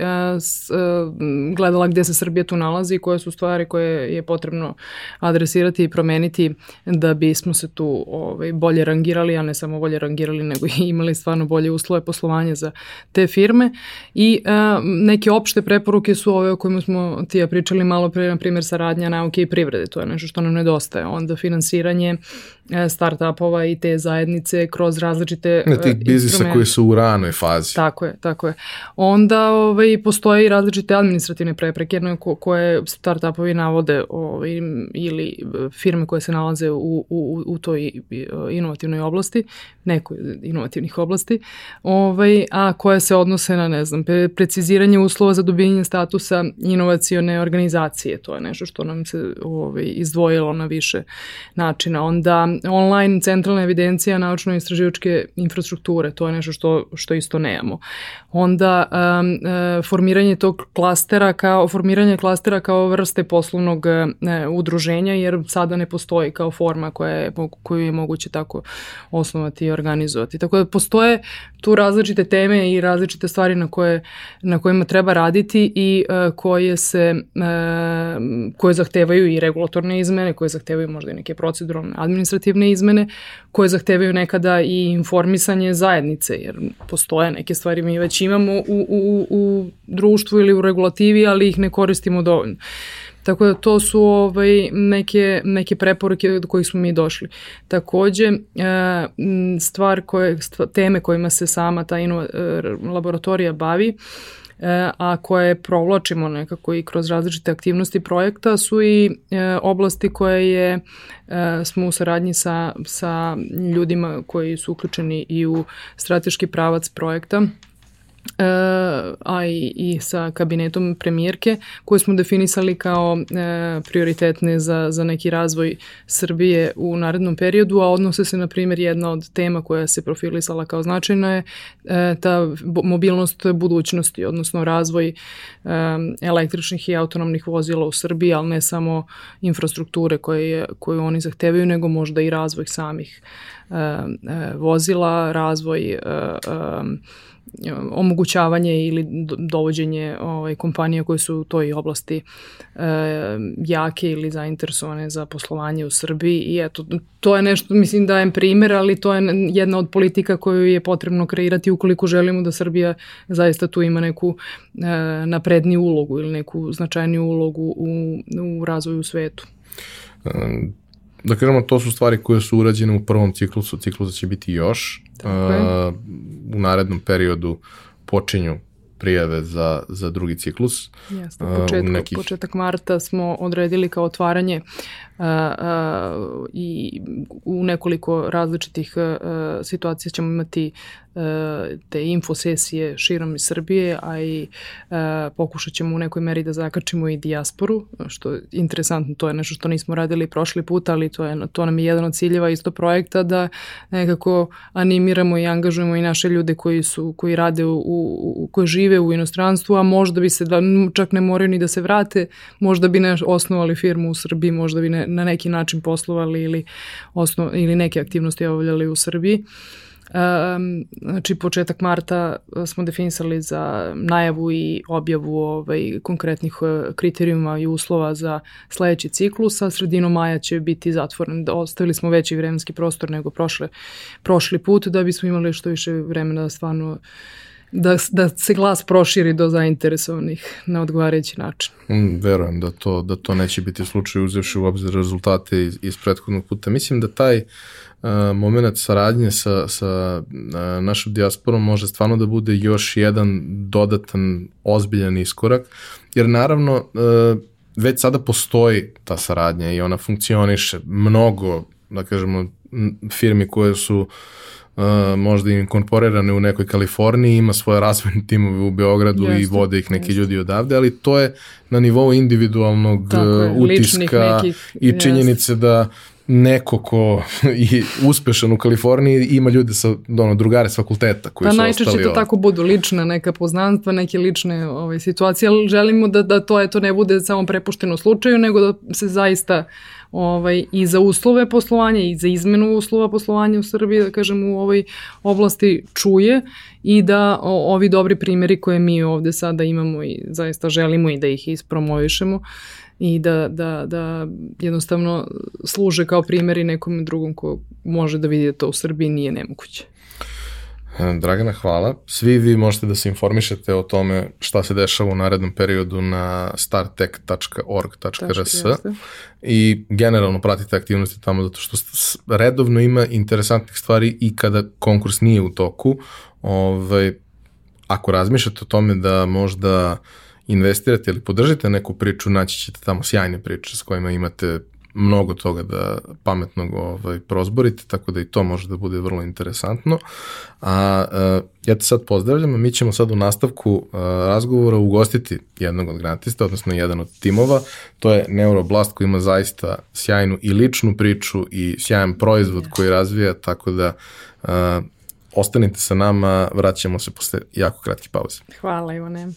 gledala gde se Srbija tu nalazi i koje su stvari koje je potrebno adresirati i promeniti da da bismo se tu ovaj, bolje rangirali, a ne samo bolje rangirali, nego i imali stvarno bolje uslove poslovanja za te firme. I a, neke opšte preporuke su ove o kojima smo ti ja pričali malo pre, na primjer, saradnja nauke i privrede. To je nešto što nam nedostaje. Onda finansiranje E, startupova i te zajednice kroz različite ne, tih biznisa koji su u ranoj fazi. Tako je, tako je. Onda ovaj, postoje i različite administrativne prepreke ko, koje startupovi navode ovaj, ili firme koje se nalaze u, u, u toj inovativnoj oblasti, nekoj inovativnih oblasti, ovaj, a koje se odnose na, ne znam, preciziranje uslova za dobijenje statusa inovacione organizacije. To je nešto što nam se ovaj, izdvojilo na više načina. Onda online centralna evidencija naučno-istraživačke infrastrukture, to je nešto što, što isto nemamo. Onda um, uh, formiranje tog klastera kao, formiranje klastera kao vrste poslovnog uh, udruženja, jer sada ne postoji kao forma koja je, koju je moguće tako osnovati organizovati. Tako da postoje tu različite teme i različite stvari na, koje, na kojima treba raditi i uh, koje se uh, koje zahtevaju i regulatorne izmene, koje zahtevaju možda i neke proceduralne administrativne izmene koje zahtevaju nekada i informisanje zajednice, jer postoje neke stvari mi već imamo u, u, u društvu ili u regulativi, ali ih ne koristimo dovoljno. Tako da to su ovaj, neke, neke preporuke do kojih smo mi došli. Takođe, e, stvar koje, teme kojima se sama ta ino, e, laboratorija bavi, E, a koje provlačimo nekako i kroz različite aktivnosti projekta su i oblasti koje je, smo u saradnji sa, sa ljudima koji su uključeni i u strateški pravac projekta a i, i sa kabinetom premijerke koje smo definisali kao e, prioritetne za, za neki razvoj Srbije u narednom periodu, a odnose se na primjer jedna od tema koja se profilisala kao značajna je e, ta mobilnost budućnosti, odnosno razvoj e, električnih i autonomnih vozila u Srbiji, ali ne samo infrastrukture koje, koju oni zahtevaju, nego možda i razvoj samih e, e, vozila, razvoj e, e, omogućavanje ili dovođenje ovaj, kompanija koje su u toj oblasti e, jake ili zainteresovane za poslovanje u Srbiji i eto, to je nešto, mislim dajem primer, ali to je jedna od politika koju je potrebno kreirati ukoliko želimo da Srbija zaista tu ima neku e, napredniju ulogu ili neku značajniju ulogu u, u razvoju svetu. Um da kažemo, to su stvari koje su urađene u prvom ciklusu, ciklusa će biti još. Uh, u narednom periodu počinju prijave za, za drugi ciklus. Jeste, početak, neki... početak marta smo odredili kao otvaranje uh, uh, i u nekoliko različitih uh, situacija ćemo imati te infosesije širom Srbije, a i pokušat ćemo u nekoj meri da zakačimo i dijasporu, što je interesantno, to je nešto što nismo radili prošli put, ali to, je, to nam je jedan od ciljeva isto projekta da nekako animiramo i angažujemo i naše ljude koji su koji rade u, u koji žive u inostranstvu, a možda bi se da čak ne moraju ni da se vrate, možda bi ne osnovali firmu u Srbiji, možda bi ne, na neki način poslovali ili osnov, ili neke aktivnosti obavljali u Srbiji. Um, znači početak marta smo definisali za najavu i objavu ovaj, konkretnih e, kriterijuma i uslova za sledeći ciklus, a sredinom maja će biti zatvoren. Ostavili smo veći vremenski prostor nego prošle, prošli put da bismo imali što više vremena da stvarno da, da se glas proširi do zainteresovanih na odgovarajući način. Mm, verujem da to, da to neće biti slučaj uzevši u obzir rezultate iz, iz prethodnog puta. Mislim da taj uh, moment saradnje sa, sa uh, našom dijasporom može stvarno da bude još jedan dodatan ozbiljan iskorak, jer naravno uh, već sada postoji ta saradnja i ona funkcioniše mnogo, da kažemo, firmi koje su uh, možda inkorporirane u nekoj Kaliforniji, ima svoje razvojne timove u Beogradu jeste, i vode ih neki jeste. ljudi odavde, ali to je na nivou individualnog Tako je, utiska nekih, i činjenice jeste. da neko ko je uspešan u Kaliforniji ima ljude sa ono, drugare s fakulteta koji pa, su najčešće ostali to tako budu lična neka poznanstva, neke lične ovaj, situacije, ali želimo da, da to eto ne bude samo prepušteno slučaju, nego da se zaista ovaj, i za uslove poslovanja i za izmenu uslova poslovanja u Srbiji, da kažem, u ovoj oblasti čuje i da o, ovi dobri primjeri koje mi ovde sada imamo i zaista želimo i da ih ispromovišemo, i da, da, da jednostavno služe kao primjeri nekom drugom ko može da vidi da to u Srbiji nije nemoguće. E, Dragana, hvala. Svi vi možete da se informišete o tome šta se dešava u narednom periodu na startech.org.rs i generalno pratite aktivnosti tamo zato što redovno ima interesantnih stvari i kada konkurs nije u toku. Ovaj, ako razmišljate o tome da možda uh, investirate ili podržite neku priču, naći ćete tamo sjajne priče s kojima imate mnogo toga da pametnog ovaj, prozborite, tako da i to može da bude vrlo interesantno. A, a ja te sad pozdravljam, a mi ćemo sad u nastavku a, razgovora ugostiti jednog od granatista, odnosno jedan od timova, to je Neuroblast koji ima zaista sjajnu i ličnu priču i sjajan proizvod koji razvija, tako da a, ostanite sa nama, vraćamo se posle jako kratke pauze. Hvala Ivane.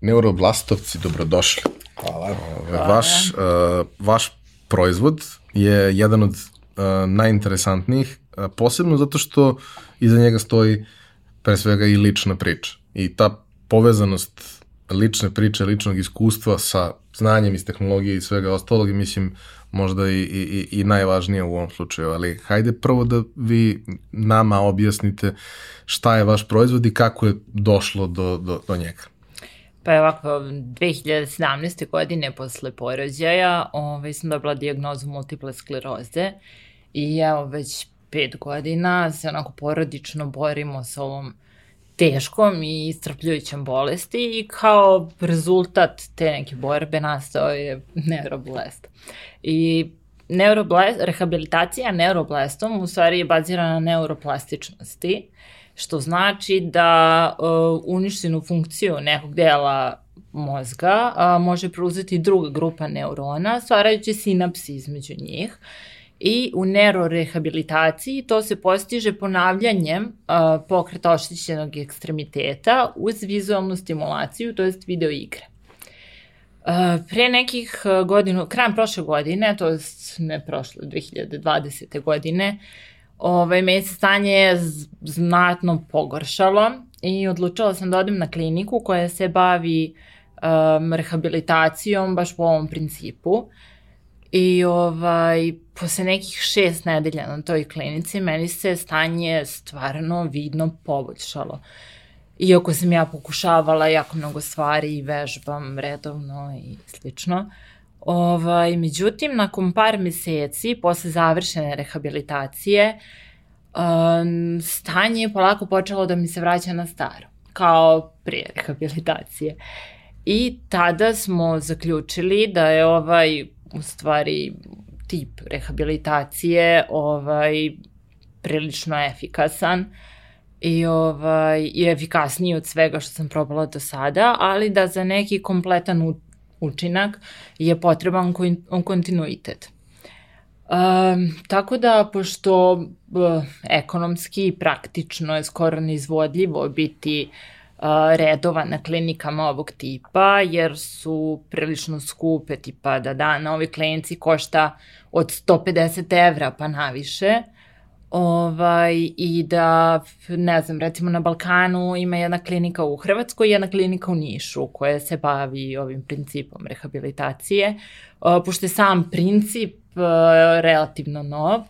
Neuroblastovci, dobrodošli. Hvala. Hvala. Vaš, uh, vaš proizvod je jedan od uh, najinteresantnijih, uh, posebno zato što iza njega stoji pre svega i lična priča. I ta povezanost lične priče, ličnog iskustva sa znanjem iz tehnologije i svega ostalog mislim, možda i, i, i najvažnije u ovom slučaju, ali hajde prvo da vi nama objasnite šta je vaš proizvod i kako je došlo do, do, do njega. Pa je ovako, 2017. godine posle porođaja ovaj, sam dobila diagnozu multiple skleroze i evo već pet godina se onako porodično borimo sa ovom teškom i istrpljujućem bolesti i kao rezultat te neke borbe nastao je neurobolest. I neuroblast, rehabilitacija neuroblestom u stvari je bazirana na neuroplastičnosti, što znači da uh, uništenu funkciju nekog dela mozga uh, može preuzeti druga grupa neurona, stvarajući sinapsi između njih. I u neurorehabilitaciji to se postiže ponavljanjem uh, pokreta oštećenog ekstremiteta uz vizualnu stimulaciju, to jest video igre. Uh, pre nekih godinu, krajem prošle godine, to je ne prošle, 2020. godine, ovaj, me se stanje znatno pogoršalo i odlučila sam da odem na kliniku koja se bavi um, rehabilitacijom baš po ovom principu. I ovaj, posle nekih šest nedelja na toj klinici meni se stanje stvarno vidno poboljšalo. Iako sam ja pokušavala jako mnogo stvari i vežbam redovno i slično. Ovaj, međutim, nakon par meseci, posle završene rehabilitacije, um, stanje je polako počelo da mi se vraća na staro, kao prije rehabilitacije. I tada smo zaključili da je ovaj, u stvari, tip rehabilitacije ovaj, prilično efikasan i, ovaj, i efikasniji od svega što sam probala do sada, ali da za neki kompletan učinak je potreban kontinuitet. Um, tako da, pošto uh, ekonomski i praktično je skoro neizvodljivo biti uh, redova na klinikama ovog tipa, jer su prilično skupe, tipa da da na ovi klinici košta od 150 evra pa naviše, ovaj, i da, ne znam, recimo na Balkanu ima jedna klinika u Hrvatskoj i jedna klinika u Nišu koja se bavi ovim principom rehabilitacije, pošto je sam princip relativno nov,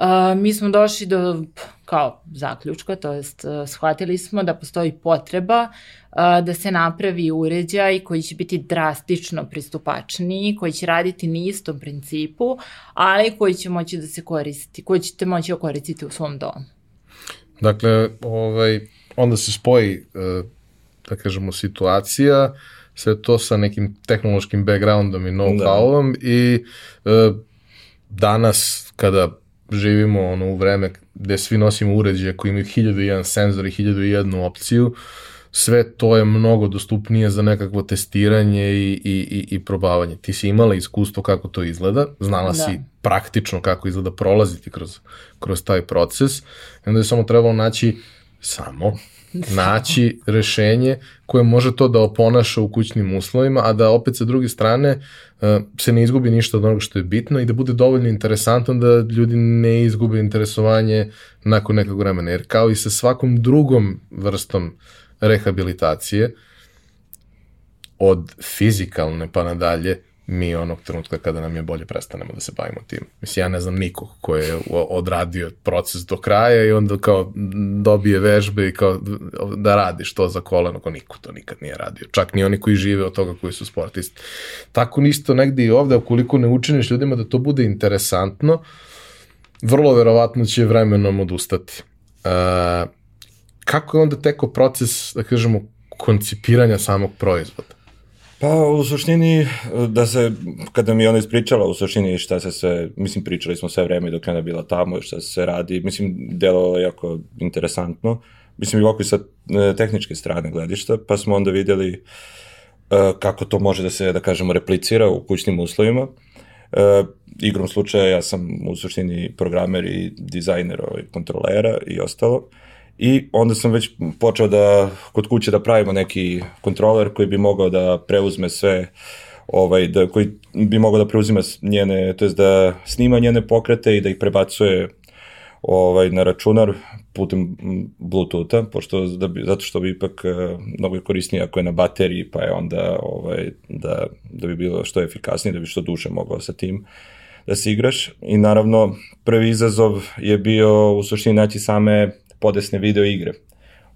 Uh, mi smo došli do kao zaključka, to jest uh, shvatili smo da postoji potreba uh, da se napravi uređaj koji će biti drastično pristupačniji, koji će raditi na istom principu, ali koji će moći da se koristi, koji ćete moći da koristiti u svom domu. Dakle, ovaj, onda se spoji, da kažemo, situacija, sve to sa nekim tehnološkim backgroundom i know-howom da. i danas kada živimo ono u vreme gde svi nosimo uređaje koji imaju 1001 senzor i 1001 opciju, sve to je mnogo dostupnije za nekakvo testiranje i, i, i, i probavanje. Ti si imala iskustvo kako to izgleda, znala da. si praktično kako izgleda prolaziti kroz, kroz taj proces i onda je samo trebalo naći samo naći rešenje koje može to da oponaša u kućnim uslovima, a da opet sa druge strane uh, se ne izgubi ništa od onoga što je bitno i da bude dovoljno interesantno da ljudi ne izgube interesovanje nakon nekog vremena. Jer kao i sa svakom drugom vrstom rehabilitacije, od fizikalne pa nadalje, mi onog trenutka kada nam je bolje prestanemo da se bavimo tim. Mislim, ja ne znam nikog ko je odradio proces do kraja i onda kao dobije vežbe i kao da radiš to za koleno, ko niko to nikad nije radio. Čak ni oni koji žive od toga koji su sportisti. Tako nisto negde i ovde, ukoliko ne učiniš ljudima da to bude interesantno, vrlo verovatno će vremenom odustati. Uh, kako je onda teko proces, da kažemo, koncipiranja samog proizvoda? Pa u suštini, da se, kada mi ona ispričala u suštini šta se sve, mislim pričali smo sve vreme dok je ona bila tamo, šta se radi, mislim delo je jako interesantno, mislim i ovako i sa e, tehničke strane gledišta, pa smo onda videli uh, kako to može da se, da kažemo, replicira u kućnim uslovima. Uh, igrom slučaja ja sam u suštini programer i dizajner ovaj, kontrolera i ostalo. Uh, I onda sam već počeo da kod kuće da pravimo neki kontroler koji bi mogao da preuzme sve ovaj, da, koji bi mogao da preuzima njene, to jest da snima njene pokrete i da ih prebacuje ovaj, na računar putem Bluetootha, pošto da bi, zato što bi ipak uh, mnogo je korisnije ako je na bateriji, pa je onda ovaj, da, da bi bilo što efikasnije, da bi što duže mogao sa tim da se igraš. I naravno, prvi izazov je bio u suštini naći same podesne video igre.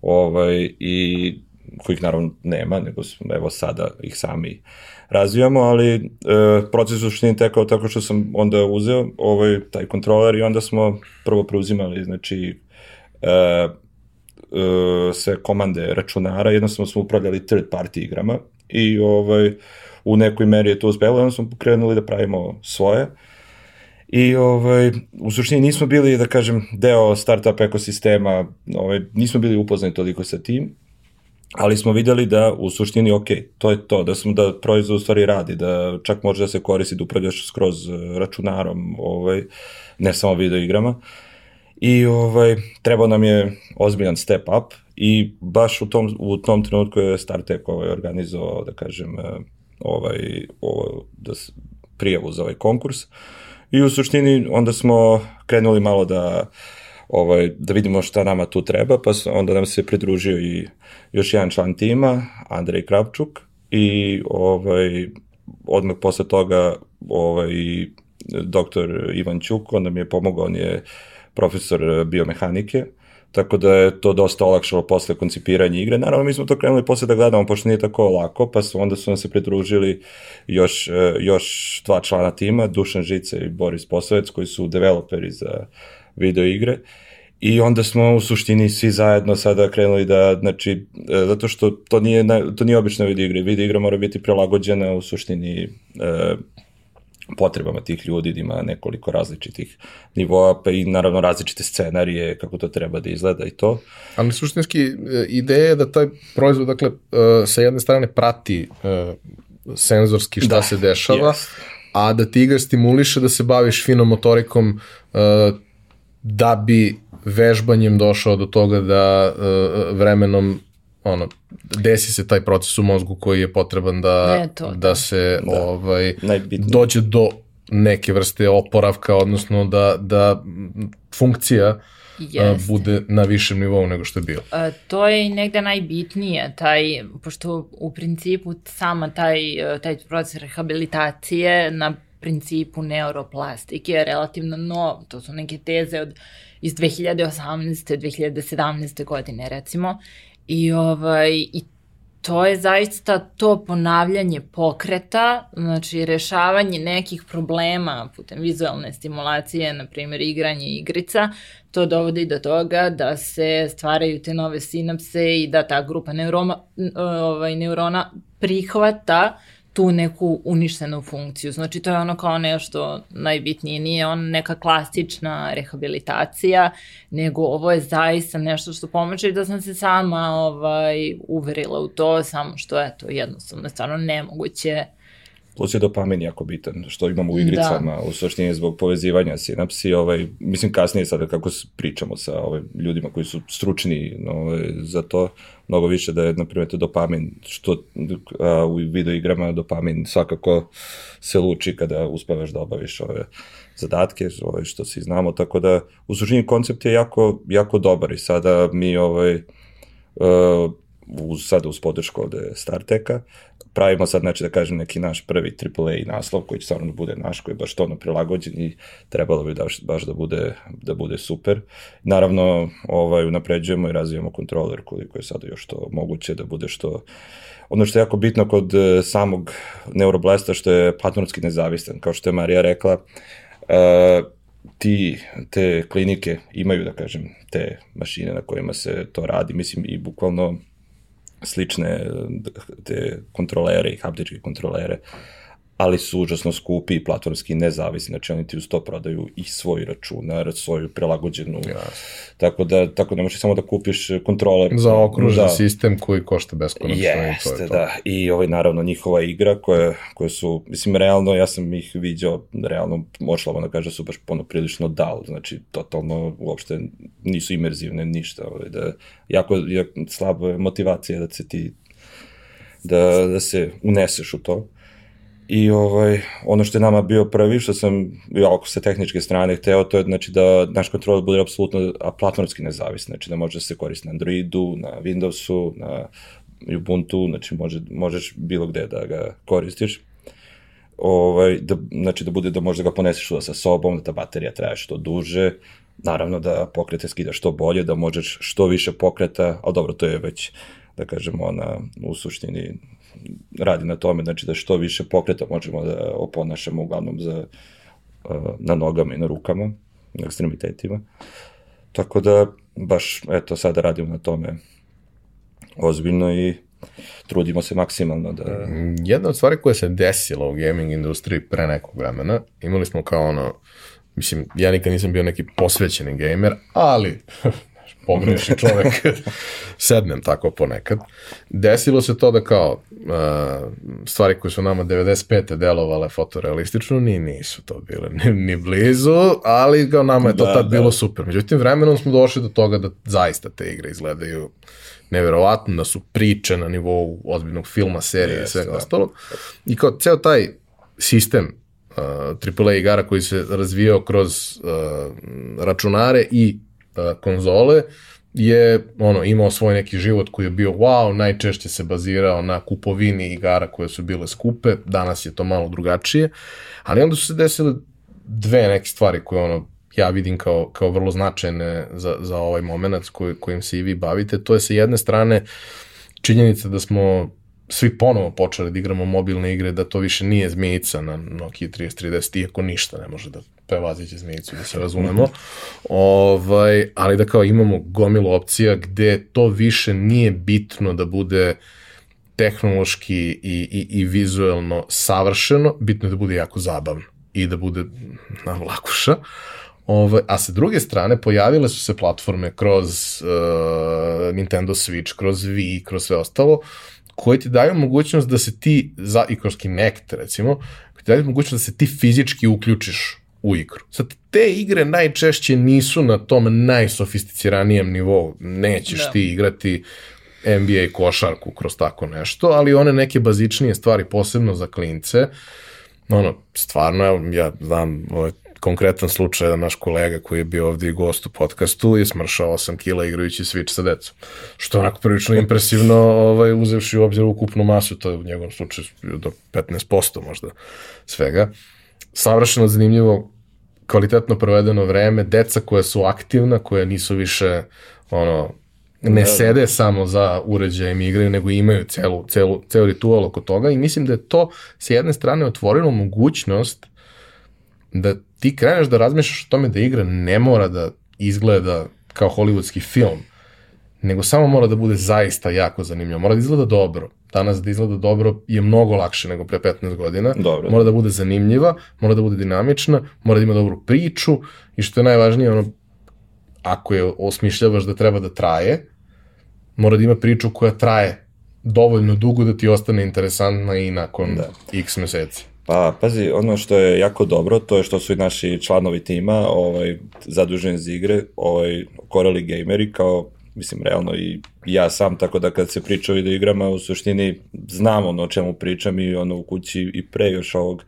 Ovaj, I kojih naravno nema, nego evo sada ih sami razvijamo, ali e, proces u suštini tekao tako što sam onda uzeo ovaj, taj kontroler i onda smo prvo preuzimali, znači, e, e, sve komande računara, jednostavno smo upravljali third party igrama i ovaj, u nekoj meri je to uspelo, onda smo pokrenuli da pravimo svoje. I ovaj, u suštini nismo bili, da kažem, deo startup ekosistema, ovaj, nismo bili upoznani toliko sa tim, ali smo videli da u suštini, ok, to je to, da smo da proizvod u stvari radi, da čak može da se koristi da upravljaš skroz eh, računarom, ovaj, ne samo video igrama. I ovaj, trebao nam je ozbiljan step up i baš u tom, u tom trenutku je StarTech ovaj, organizovao, da kažem, eh, ovaj, ovaj, da, prijavu za ovaj konkurs. Uh, I u suštini onda smo krenuli malo da ovaj, da vidimo šta nama tu treba, pa onda nam se pridružio i još jedan član tima, Andrej Kravčuk, i ovaj, odmah posle toga ovaj, doktor Ivan Ćuk, on nam je pomogao, on je profesor biomehanike, tako da je to dosta olakšalo posle koncipiranja igre. Naravno, mi smo to krenuli posle da gledamo, pošto nije tako lako, pa su, onda su nam se pridružili još, e, još dva člana tima, Dušan Žice i Boris Posavec, koji su developeri za video igre. I onda smo u suštini svi zajedno sada krenuli da, znači, e, zato što to nije, to nije obična video igra. Video igra mora biti prilagođena u suštini e, potrebama tih ljudi, da ima nekoliko različitih nivoa, pa i naravno različite scenarije, kako to treba da izgleda i to. Ali suštinski e, ideja je da taj proizvod, dakle, e, sa jedne strane prati e, senzorski šta da, se dešava, yes. a da ti ga stimuliše da se baviš finom motorikom da bi vežbanjem došao do toga da vremenom ono, desi se taj proces u mozgu koji je potreban da, ne, to, da, da se da. ovaj, Najbitnije. dođe do neke vrste oporavka, odnosno da, da funkcija Jeste. bude na višem nivou nego što je bilo. A, to je i negde najbitnije, taj, pošto u principu sama taj, taj proces rehabilitacije na principu neuroplastike je relativno nov. To su neke teze od, iz 2018. 2017. godine recimo. I, ovaj, I to je zaista to ponavljanje pokreta, znači rešavanje nekih problema putem vizualne stimulacije, na primjer igranje igrica, to dovodi do toga da se stvaraju te nove sinapse i da ta grupa neuroma, ovaj, neurona prihvata tu neku uništenu funkciju. Znači to je ono kao nešto najbitnije, nije on neka klasična rehabilitacija, nego ovo je zaista nešto što pomače i da sam se sama ovaj, uverila u to, samo što je to jednostavno stvarno nemoguće plus je dopamin jako bitan, što imamo u igricama, da. u suštini zbog povezivanja sinapsi, ovaj, mislim kasnije sada kako pričamo sa ovaj, ljudima koji su stručni ovaj, za to, mnogo više da je, na primjer, to dopamin, što a, u video igrama dopamin svakako se luči kada uspevaš da obaviš ove zadatke, ovaj, što svi znamo, tako da u suštini koncept je jako, jako dobar i sada mi ovaj, uh, uz, sada uz podršku ovde StarTeka, pravimo sad, znači da kažem, neki naš prvi AAA naslov koji će stvarno da bude naš, koji je baš to prilagođen i trebalo bi da, baš da bude, da bude super. Naravno, ovaj, unapređujemo i razvijamo kontroler koliko je sada još to moguće da bude što ono što je jako bitno kod e, samog neuroblesta što je platformski nezavistan, kao što je Marija rekla, uh, ti, te klinike imaju, da kažem, te mašine na kojima se to radi, mislim i bukvalno slične te kontrolere i haptičke kontrolere, ali su užasno skupi i platformski nezavisni, znači oni ti uz to prodaju i svoj računar, svoju prilagođenu, yes. tako da tako ne možeš samo da kupiš kontroler. Za okružen da. sistem koji košta beskonačno. Jeste, i to je to. da. I ovaj, naravno, njihova igra koje, koje su, mislim, realno, ja sam ih viđao, realno, možemo da kaže, su baš ono prilično dal, znači, totalno, uopšte nisu imerzivne, ništa, ovaj, da, jako, jako slaba motivacija da se ti da, da se uneseš u to. I ovaj, ono što je nama bio prvi, što sam, ako sa tehničke strane hteo, to je znači da naš kontrol bude apsolutno platformski nezavisni, znači da može da se koristi na Androidu, na Windowsu, na Ubuntu, znači može, možeš bilo gde da ga koristiš. Ovaj, da, znači da bude da možeš da ga poneseš sa sobom, da ta baterija traje što duže, naravno da pokrete skidaš što bolje, da možeš što više pokreta, ali dobro, to je već, da kažemo, ona u suštini radi na tome, znači da što više pokreta možemo da oponašamo uglavnom za, na nogama i na rukama, na ekstremitetima. Tako da, baš, eto, sada radimo na tome ozbiljno i trudimo se maksimalno da... Jedna od stvari koja se desila u gaming industriji pre nekog vremena, imali smo kao ono, mislim, ja nikad nisam bio neki posvećeni gamer, ali pogreši čovek, sednem tako ponekad. Desilo se to da kao uh, stvari koje su nama 95. delovale fotorealistično, ni nisu to bile ni, ni blizu, ali kao nama je to da, tad da. bilo super. Međutim, vremenom smo došli do toga da zaista te igre izgledaju neverovatno, da su priče na nivou ozbiljnog filma, serije i svega da. ostalo. I kao ceo taj sistem uh, AAA igara koji se razvijao kroz uh, računare i konzole je ono imao svoj neki život koji je bio wow, najčešće se bazirao na kupovini igara koje su bile skupe, danas je to malo drugačije, ali onda su se desile dve neke stvari koje ono ja vidim kao, kao vrlo značajne za, za ovaj moment koj, kojim se i vi bavite. To je sa jedne strane činjenica da smo svi ponovo počeli da igramo mobilne igre, da to više nije zmijica na Nokia 3310, iako ništa ne može da prevaziće zmijicu, da se razumemo. ovaj, ali da kao imamo gomilu opcija gde to više nije bitno da bude tehnološki i, i, i vizuelno savršeno, bitno je da bude jako zabavno i da bude na vlakuša. Ovaj, a sa druge strane, pojavile su se platforme kroz uh, Nintendo Switch, kroz Wii, kroz sve ostalo, koje ti daju mogućnost da se ti, za, i kroz Kinect recimo, koji ti daju mogućnost da se ti fizički uključiš u igru. Sad, te igre najčešće nisu na tom najsofisticiranijem nivou. Nećeš da. ti igrati NBA košarku kroz tako nešto, ali one neke bazičnije stvari, posebno za klince, ono, stvarno, ja znam, ovaj, konkretan slučaj da naš kolega koji je bio ovde i gost u podcastu je smršao 8 kila igrajući Switch sa decom. Što je onako prilično impresivno ovaj, uzevši u obzir ukupnu masu, to je u njegovom slučaju do 15% možda svega. savršeno zanimljivo, kvalitetno provedeno vreme, deca koja su aktivna, koja nisu više ono, ne da, sede samo za uređajem i igraju, nego imaju celu, celu, celu ritual oko toga i mislim da je to s jedne strane otvorilo mogućnost da ti kreneš da razmišljaš o tome da igra ne mora da izgleda kao hollywoodski film, nego samo mora da bude zaista jako zanimljivo. Mora da izgleda dobro. Danas da izgleda dobro je mnogo lakše nego pre 15 godina. Dobro. Mora da bude zanimljiva, mora da bude dinamična, mora da ima dobru priču i što je najvažnije, ono, ako je osmišljavaš da treba da traje, mora da ima priču koja traje dovoljno dugo da ti ostane interesantna i nakon da. x meseci. Pa, pazi, ono što je jako dobro, to je što su i naši članovi tima ovaj, zaduženi za igre, ovaj, korali gameri, kao, mislim, realno i ja sam, tako da kad se priča o videoigrama, u suštini znam ono o čemu pričam i ono u kući i pre još ovog,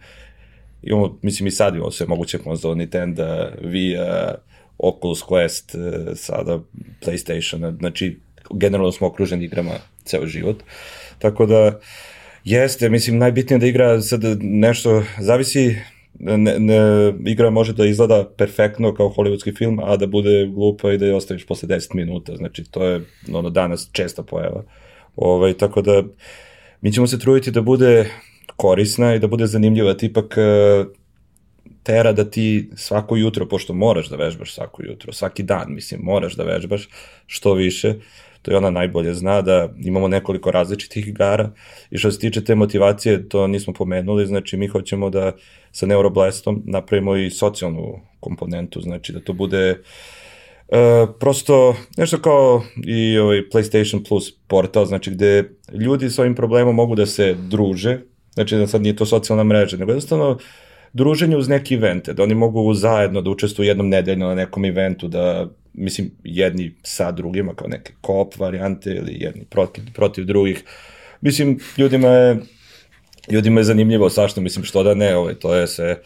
imamo, mislim i sad imamo sve moguće konzole, Nintendo, Wii, Oculus Quest, eh, sada PlayStation, znači generalno smo okruženi igrama ceo život. Tako da, jeste, mislim, najbitnije da igra sad nešto, zavisi, ne, ne, igra može da izgleda perfektno kao hollywoodski film, a da bude glupa i da je ostaviš posle 10 minuta, znači to je ono danas česta pojava. Ovaj, tako da, mi ćemo se truditi da bude korisna i da bude zanimljiva, tipak e, tera da ti svako jutro, pošto moraš da vežbaš svako jutro, svaki dan, mislim, moraš da vežbaš što više, to je ona najbolje zna da imamo nekoliko različitih igara. I što se tiče te motivacije, to nismo pomenuli, znači mi hoćemo da sa Neuroblastom napravimo i socijalnu komponentu, znači da to bude Uh, prosto nešto kao i ovaj PlayStation Plus portal, znači gde ljudi s ovim problemom mogu da se druže, znači da sad nije to socijalna mreža, nego jednostavno druženje uz neki evente, da oni mogu zajedno da učestvuju jednom nedeljno na nekom eventu, da mislim, jedni sa drugima, kao neke koop varijante ili jedni protiv, protiv drugih. Mislim, ljudima je, ljudima je zanimljivo sašto, mislim, što da ne, ovaj, to je se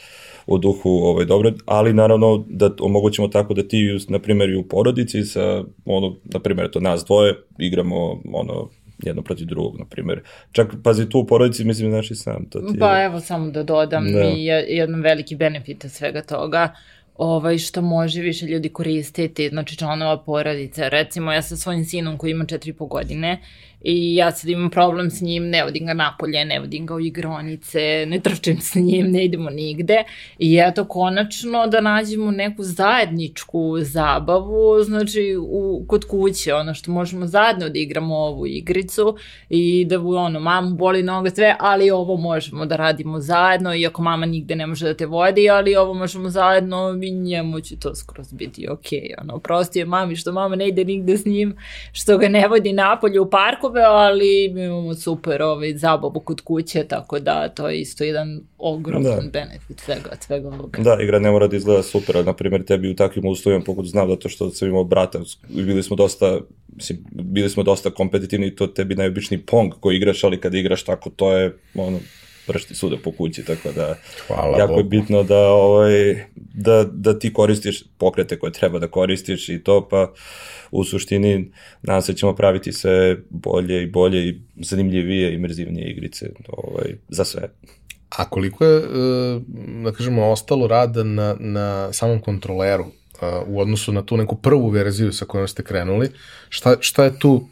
u duhu ovaj, dobro, ali naravno da omogućimo tako da ti, na primjer, i u porodici sa, ono, na primjer, to nas dvoje, igramo, ono, jedno protiv drugog, na primjer. Čak, pazi, tu u porodici, mislim, znaš i sam. To ti pa evo, samo da dodam da. i jedan veliki benefit svega toga ovaj, što može više ljudi koristiti, znači članova porodice. Recimo, ja sa svojim sinom koji ima 4,5 godine, I ja sad imam problem s njim, ne vodim ga napolje, ne vodim ga u igronice, ne trčim s njim, ne idemo nigde. I eto, konačno da nađemo neku zajedničku zabavu, znači u, kod kuće, ono što možemo zajedno da igramo ovu igricu i da ono, mamu boli noga sve, ali ovo možemo da radimo zajedno, iako mama nigde ne može da te vodi, ali ovo možemo zajedno i njemu će to skroz biti okej. Okay, ono, prosti je mami što mama ne ide nigde s njim, što ga ne vodi napolje u parku, troškove, ali imamo super ovaj, zabavu kod kuće, tako da to je isto jedan ogroman da. benefit svega, svega ovoga. Da, igra ne mora da izgleda super, ali na primjer tebi u takvim uslovima, pokud znam zato što sam imao brata, bili smo dosta, mislim, bili smo dosta kompetitivni i to tebi najobičniji pong koji igraš, ali kad igraš tako, to je ono, pršti sude po kući, tako da Hvala jako Bogu. je bitno da, ovaj, da, da ti koristiš pokrete koje treba da koristiš i to, pa u suštini nadam se ćemo praviti sve bolje i bolje i zanimljivije i mrzivnije igrice ovaj, za sve. A koliko je, e, da kažemo, ostalo rada na, na samom kontroleru e, u odnosu na tu neku prvu verziju sa kojom ste krenuli? Šta, šta je tu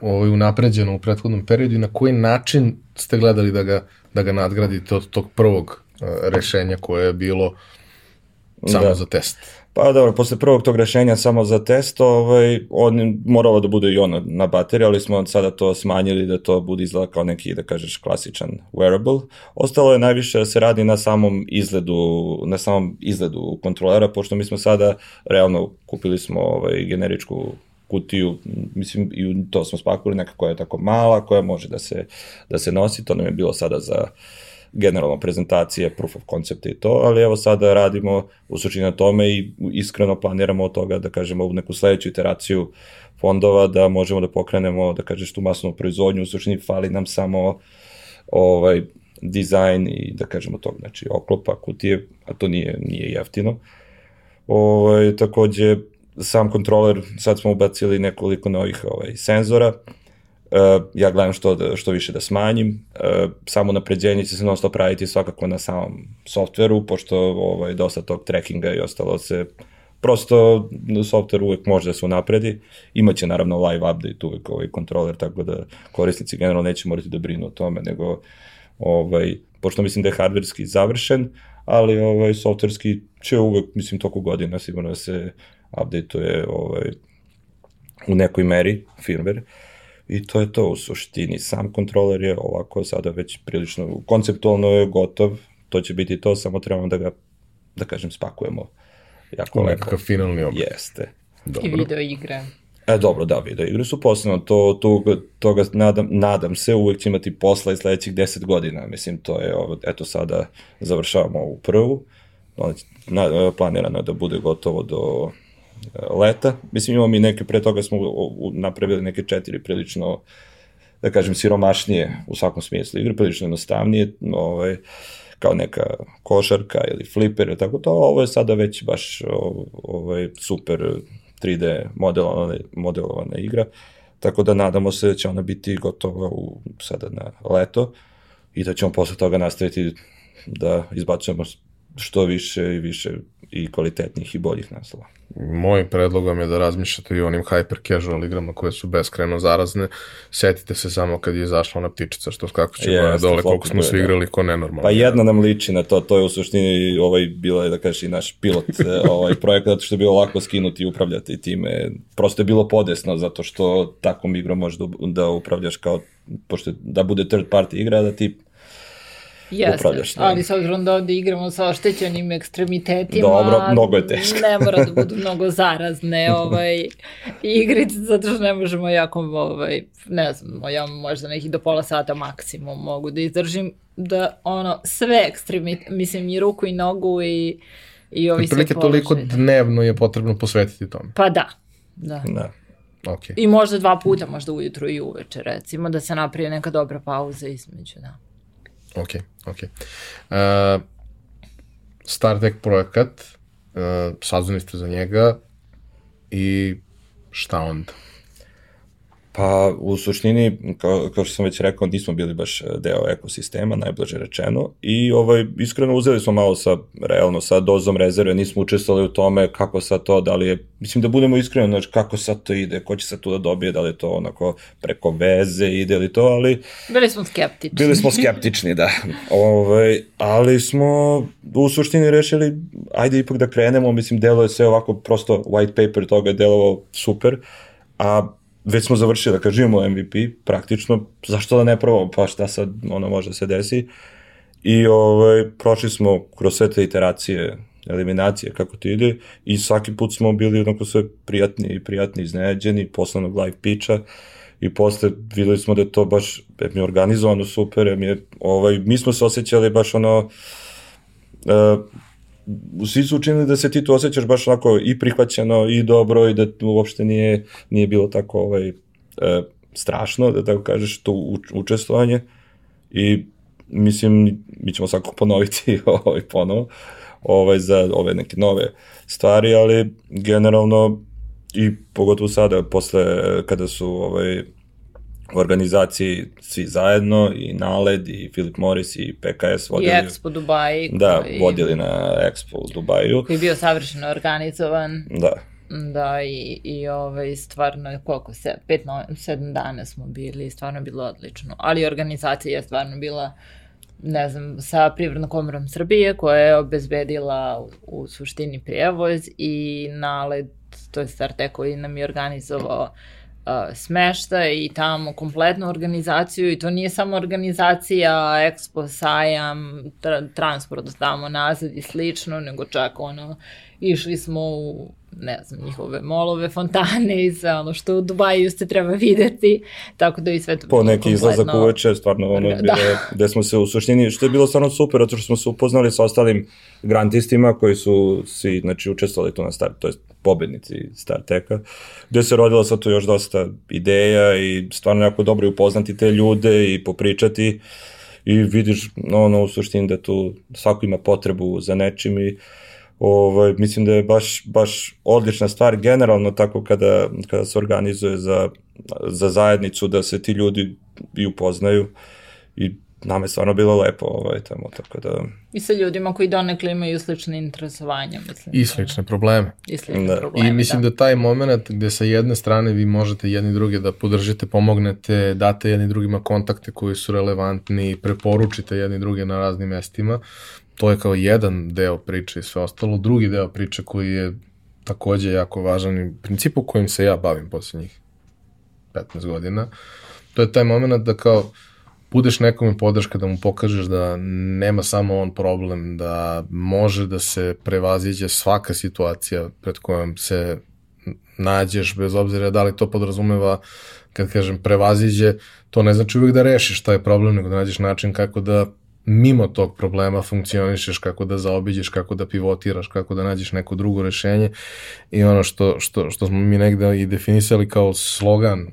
ovaj, unapređeno u prethodnom periodu i na koji način ste gledali da ga, da ga nadgradite od tog prvog uh, rešenja koje je bilo samo da. za test? Pa dobro, posle prvog tog rešenja samo za test, ovaj, on moralo da bude i ono na bateriji, ali smo sada to smanjili da to bude izgleda kao neki, da kažeš, klasičan wearable. Ostalo je najviše da se radi na samom izgledu, na samom izgledu kontrolera, pošto mi smo sada realno kupili smo ovaj, generičku kutiju, mislim, i to smo spakuli neka koja je tako mala, koja može da se, da se nosi, to nam je bilo sada za generalno prezentacije, proof of concept i to, ali evo sada radimo u suštini na tome i iskreno planiramo od toga da kažemo u neku sledeću iteraciju fondova da možemo da pokrenemo, da kažeš tu masnu proizvodnju, u suštini fali nam samo ovaj dizajn i da kažemo tog, znači oklopa, kutije, a to nije, nije jeftino. Ovaj, takođe, sam kontroler, sad smo ubacili nekoliko novih ovaj, senzora, ja gledam što, da, što više da smanjim. Uh, samo napređenje će se non stop raditi svakako na samom softveru, pošto ovaj, dosta tog trackinga i ostalo se prosto software uvek može da se unapredi. Imaće naravno live update uvek ovaj kontroler, tako da korisnici generalno neće morati da brinu o tome, nego ovaj, pošto mislim da je hardverski završen, ali ovaj, softverski će uvek, mislim, toku godina sigurno da se updateuje ovaj, u nekoj meri firmware. I to je to u suštini. Sam kontroler je ovako sada već prilično, konceptualno je gotov, to će biti to, samo trebamo da ga, da kažem, spakujemo. Jako U nekakav finalni oblik. Jeste. I video igre. E, dobro, da, video igre su posebno, to, to, toga nadam, nadam se, uvek će imati posla i sledećih 10 godina, mislim, to je, ovo, eto sada završavamo ovu prvu, na, planirano je da bude gotovo do leta, mislim imamo i neke, pre toga smo napravili neke četiri prilično, da kažem, siromašnije u svakom smislu igre, prilično jednostavnije, ovaj, kao neka košarka ili fliper, tako to, ovo je sada već baš ovaj, super 3D modelovana, modelovana igra, tako da nadamo se da će ona biti gotova u, sada na leto i da ćemo posle toga nastaviti da izbacujemo što više i više i kvalitetnih i boljih naslova. Mojim predlogom je da razmišljate i o onim hyper casual igrama koje su beskreno zarazne. Setite se samo kad je izašla ona ptičica što kako će gore dole, koliko smo svi da. igrali ko nenormalno. Pa jedna nam liči na to, to je u suštini ovaj, bila je da kažeš i naš pilot e, ovaj, projekat, zato što je bilo lako skinuti i upravljati time. Prosto je bilo podesno zato što takvom igrom možeš da, da upravljaš kao, pošto da bude third party igra, da ti Jeste, upravljaš. Ne? Ali s obzirom da ovde igramo sa oštećenim ekstremitetima, Dobro, mnogo je teško. ne mora da budu mnogo zarazne ovaj, igrice, zato što ne možemo jako, ovaj, ne znam, ja možda nekih do pola sata maksimum mogu da izdržim, da ono, sve ekstremite, mislim i ruku i nogu i i ovi sve toliko dnevno je potrebno posvetiti tome. Pa da, da. Da. Okay. I možda dva puta, možda ujutru i uveče, recimo, da se naprije neka dobra pauza između, da. Ok, ok. Uh, Star Trek projekat, uh, saznali ste za njega i šta onda? Pa u suštini, kao, kao što sam već rekao, nismo bili baš deo ekosistema, najblaže rečeno, i ovaj, iskreno uzeli smo malo sa, realno, sa dozom rezerve, nismo učestvovali u tome kako sad to, da li je, mislim da budemo iskreni, znači kako sad to ide, ko će sad tu da dobije, da li je to onako preko veze ide ili to, ali... Bili smo skeptični. Bili smo skeptični, da. Ovaj, ali smo u suštini rešili, ajde ipak da krenemo, mislim, delo je sve ovako prosto white paper toga je delovao super, a već smo završili, da kažemo MVP, praktično, zašto da ne probamo, pa šta sad ono može da se desi. I ovaj, prošli smo kroz sve te iteracije, eliminacije, kako ti ide, i svaki put smo bili onako sve prijatni i prijatni iznenađeni, poslanog live pitcha, i posle videli smo da je to baš, je mi organizovano super, mi, je, ovaj, mi smo se osjećali baš ono, uh, svi su učinili da se ti tu osjećaš baš onako i prihvaćeno i dobro i da uopšte nije, nije bilo tako ovaj, e, strašno, da tako kažeš, to učestvovanje. I mislim, mi ćemo svako ponoviti ovaj ponovo ovaj, za ove neke nove stvari, ali generalno i pogotovo sada, posle kada su ovaj, u organizaciji svi zajedno, i Naled, i Philip Morris, i PKS vodili... I Expo Dubaji. Da, koji, vodili na Expo u Dubaju. Koji je bio savršeno organizovan. Da. Da, i, i ovaj, stvarno, koliko se, pet, no, sedam dana smo bili, stvarno je bilo odlično. Ali organizacija je stvarno bila, ne znam, sa Privrednom komorom Srbije, koja je obezbedila u, u suštini prijevoz i naled, to je Startek koji nam je organizovao uh, smešta i tamo kompletnu organizaciju i to nije samo organizacija Expo, sajam, tra transport tamo nazad i slično, nego čak ono, išli smo u ne znam, njihove molove, fontane i sve ono što u Dubaju se treba videti, tako da i sve to Po neki izlazak uveče, stvarno ono, da. bile, gde smo se u suštini, što je bilo stvarno super, zato što smo se upoznali sa ostalim grantistima koji su svi, znači, učestvovali tu na start, to je pobednici Starteka, gde se rodila sad tu još dosta ideja i stvarno jako dobro upoznati te ljude i popričati i vidiš ono u suštini da tu svako ima potrebu za nečim i Ovaj, mislim da je baš, baš odlična stvar generalno tako kada, kada se organizuje za, za zajednicu da se ti ljudi i upoznaju i nama je stvarno bilo lepo ovaj, tamo, tako da... I sa ljudima koji donekle imaju slične interesovanja, mislim. I slične probleme. I slične da. probleme, I mislim da. da taj moment gde sa jedne strane vi možete jedni druge da podržite, pomognete, date jedni drugima kontakte koji su relevantni, preporučite jedni druge na raznim mestima, to je kao jedan deo priče i sve ostalo. Drugi deo priče koji je takođe jako važan i principu kojim se ja bavim poslednjih 15 godina, to je taj moment da kao budeš nekome podrška da mu pokažeš da nema samo on problem, da može da se prevaziđe svaka situacija pred kojom se nađeš, bez obzira da li to podrazumeva, kad kažem prevaziđe, to ne znači uvijek da rešiš taj problem, nego da nađeš način kako da mimo tog problema funkcionišeš, kako da zaobiđeš, kako da pivotiraš, kako da nađeš neko drugo rešenje. I ono što, što, što smo mi negde i definisali kao slogan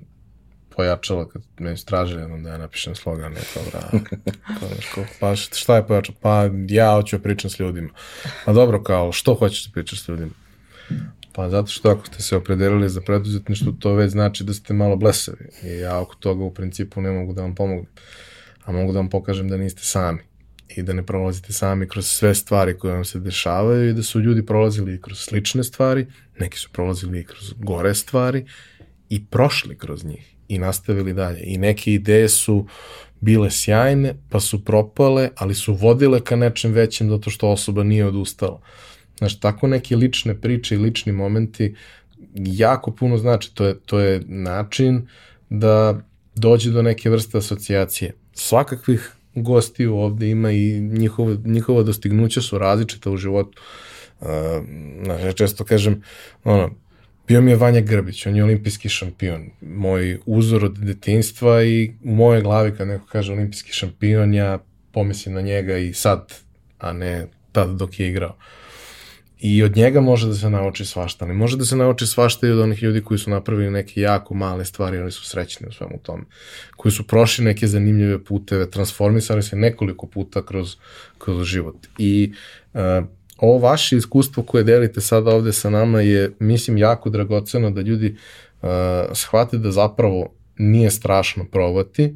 pojačalo kad me jednom da ja napišem slogan, je to bra. pa šta je pojačalo? Pa ja hoću da pričam s ljudima. Pa dobro, kao, što hoćeš da pričaš s ljudima? Pa zato što ako ste se opredelili za preduzetništvo, to već znači da ste malo blesavi. I ja oko toga u principu ne mogu da vam pomognem. A mogu da vam pokažem da niste sami i da ne prolazite sami kroz sve stvari koje vam se dešavaju i da su ljudi prolazili i kroz slične stvari, neki su prolazili i kroz gore stvari i prošli kroz njih i nastavili dalje. I neke ideje su bile sjajne, pa su propale, ali su vodile ka nečem većem zato što osoba nije odustala. Znaš, tako neke lične priče i lični momenti jako puno znači. To je, to je način da dođe do neke vrste asocijacije. Svakakvih gostiju ovde ima i njihova, njihova dostignuća su različita u životu. Uh, znaš, ja često kažem, ono, bio mi je Vanja Grbić, on je olimpijski šampion, moj uzor od detinstva i u mojoj glavi kad neko kaže olimpijski šampion, ja pomislim na njega i sad, a ne tad dok je igrao. I od njega može da se nauči svašta, ali može da se nauči svašta i od onih ljudi koji su napravili neke jako male stvari, oni su srećni u svemu tome. Koji su prošli neke zanimljive puteve, transformisali se nekoliko puta kroz, kroz život. I uh, ovo vaše iskustvo koje delite sada ovde sa nama je, mislim, jako dragoceno da ljudi uh, shvate da zapravo nije strašno probati,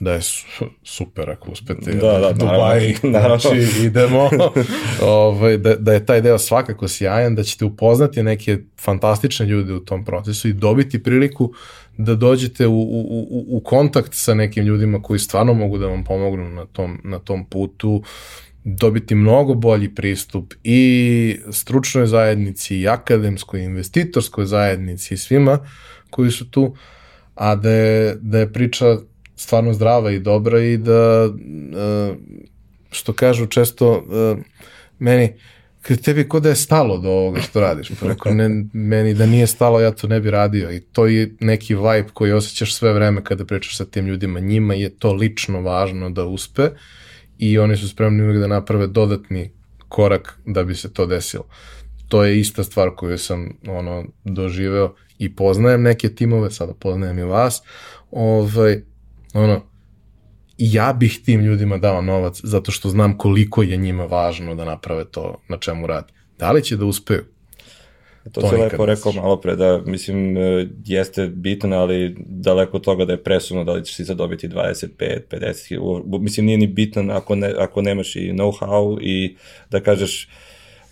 da je su, super ako uspete da, da, Dubai, naravno. znači idemo, ovaj, da, da je taj deo svakako sjajan, da ćete upoznati neke fantastične ljude u tom procesu i dobiti priliku da dođete u, u, u, u kontakt sa nekim ljudima koji stvarno mogu da vam pomognu na tom, na tom putu, dobiti mnogo bolji pristup i stručnoj zajednici i akademskoj, investitorskoj zajednici i svima koji su tu, a da je, da je priča stvarno zdrava i dobra i da, e, što kažu često, e, meni, kad tebi kod da je stalo do ovoga što radiš, pa rekao, ne, meni da nije stalo, ja to ne bi radio. I to je neki vibe koji osjećaš sve vreme kada pričaš sa tim ljudima, njima je to lično važno da uspe, uh, i oni su spremni uvek da naprave dodatni korak da bi se to desilo. To je ista stvar koju sam ono doživeo i poznajem neke timove, sada poznajem i vas. Ovaj ono ja bih tim ljudima dao novac zato što znam koliko je njima važno da naprave to na čemu radi. Da li će da uspeju? To, to si lepo rekao malo pre, da mislim e, jeste bitno, ali daleko od toga da je presudno da li ćeš ti sad dobiti 25, 50, mislim nije ni bitno ako, ne, ako nemaš i know-how i da kažeš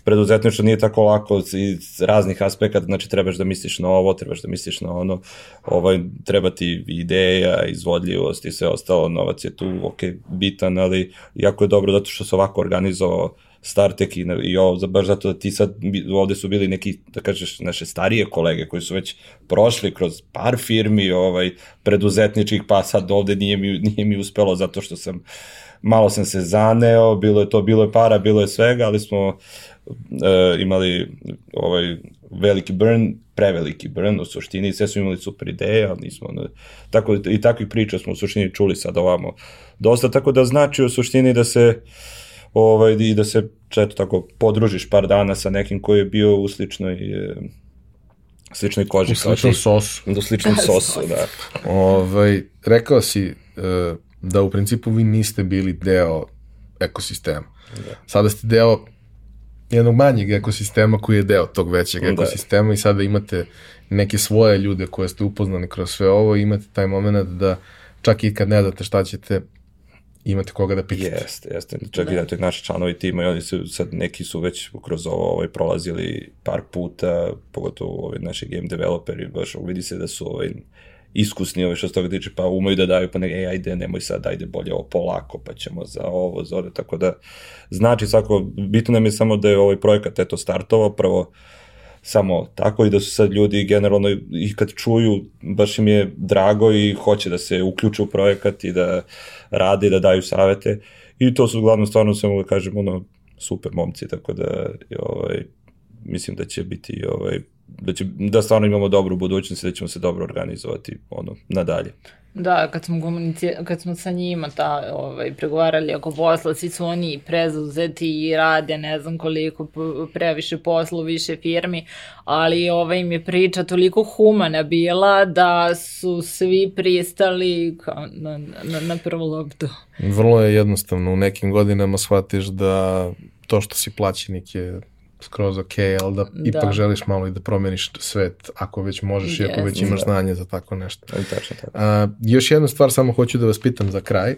preduzetništvo nije tako lako iz raznih aspekata, znači trebaš da misliš na ovo, trebaš da misliš na ono, ovaj, treba ti ideja, izvodljivost i sve ostalo, novac je tu, ok, bitan, ali jako je dobro zato što se ovako organizovao Startek i, i ovo, baš zato da ti sad, ovde su bili neki, da kažeš, naše starije kolege koji su već prošli kroz par firmi ovaj, preduzetničkih, pa sad ovde nije mi, nije mi uspelo zato što sam, malo sam se zaneo, bilo je to, bilo je para, bilo je svega, ali smo e, imali ovaj veliki burn, preveliki burn u suštini, sve su imali super ideje, ali nismo, ne, tako, i takvih priča smo u suštini čuli sad ovamo dosta, tako da znači u suštini da se ovaj, i da se eto tako podružiš par dana sa nekim koji je bio u sličnoj e, sličnoj koži. U sličnom sosu. U sličnom sosu, da. Ovaj, rekao si uh, da u principu vi niste bili deo ekosistema. Da. Sada ste deo jednog manjeg ekosistema koji je deo tog većeg Da. ekosistema i sada imate neke svoje ljude koje ste upoznali kroz sve ovo i imate taj moment da čak i kad ne znate šta ćete, imate koga da pitate. Jeste, jeste. Čak i da te naši članovi tima i oni su sad neki su već kroz ovo ovaj, prolazili par puta, pogotovo ovaj, naši game developeri, baš vidi se da su ovaj, iskusni ovaj što se toga tiče, pa umeju da daju, pa ne, ej, ajde, nemoj sad, ajde bolje ovo polako, pa ćemo za ovo, za ovo, tako da znači svako, bitno nam je samo da je ovaj projekat eto startovao, prvo samo tako i da su sad ljudi generalno i kad čuju baš im je drago i hoće da se uključe u projekat i da rade i da daju savete. I to su uglavnom stvarno samo da kažem ono super momci tako da ovaj mislim da će biti ovaj da će da stvarno imamo dobru budućnost i da ćemo se dobro organizovati ono nadalje. Da, kad smo, kad smo sa njima ta, ovaj, pregovarali oko posla, svi su oni prezuzeti i rade ne znam koliko, previše posla, više firmi, ali ovaj, im je priča toliko humana bila da su svi pristali kao na, na, na prvu loptu. Vrlo je jednostavno, u nekim godinama shvatiš da to što si plaćenik je skroz ok, ali da, Da. ipak želiš malo i da promeniš svet ako već možeš i ako već imaš Da. znanje za tako nešto. Ali tačno tako. A, još jednu stvar samo hoću da vas pitam za kraj.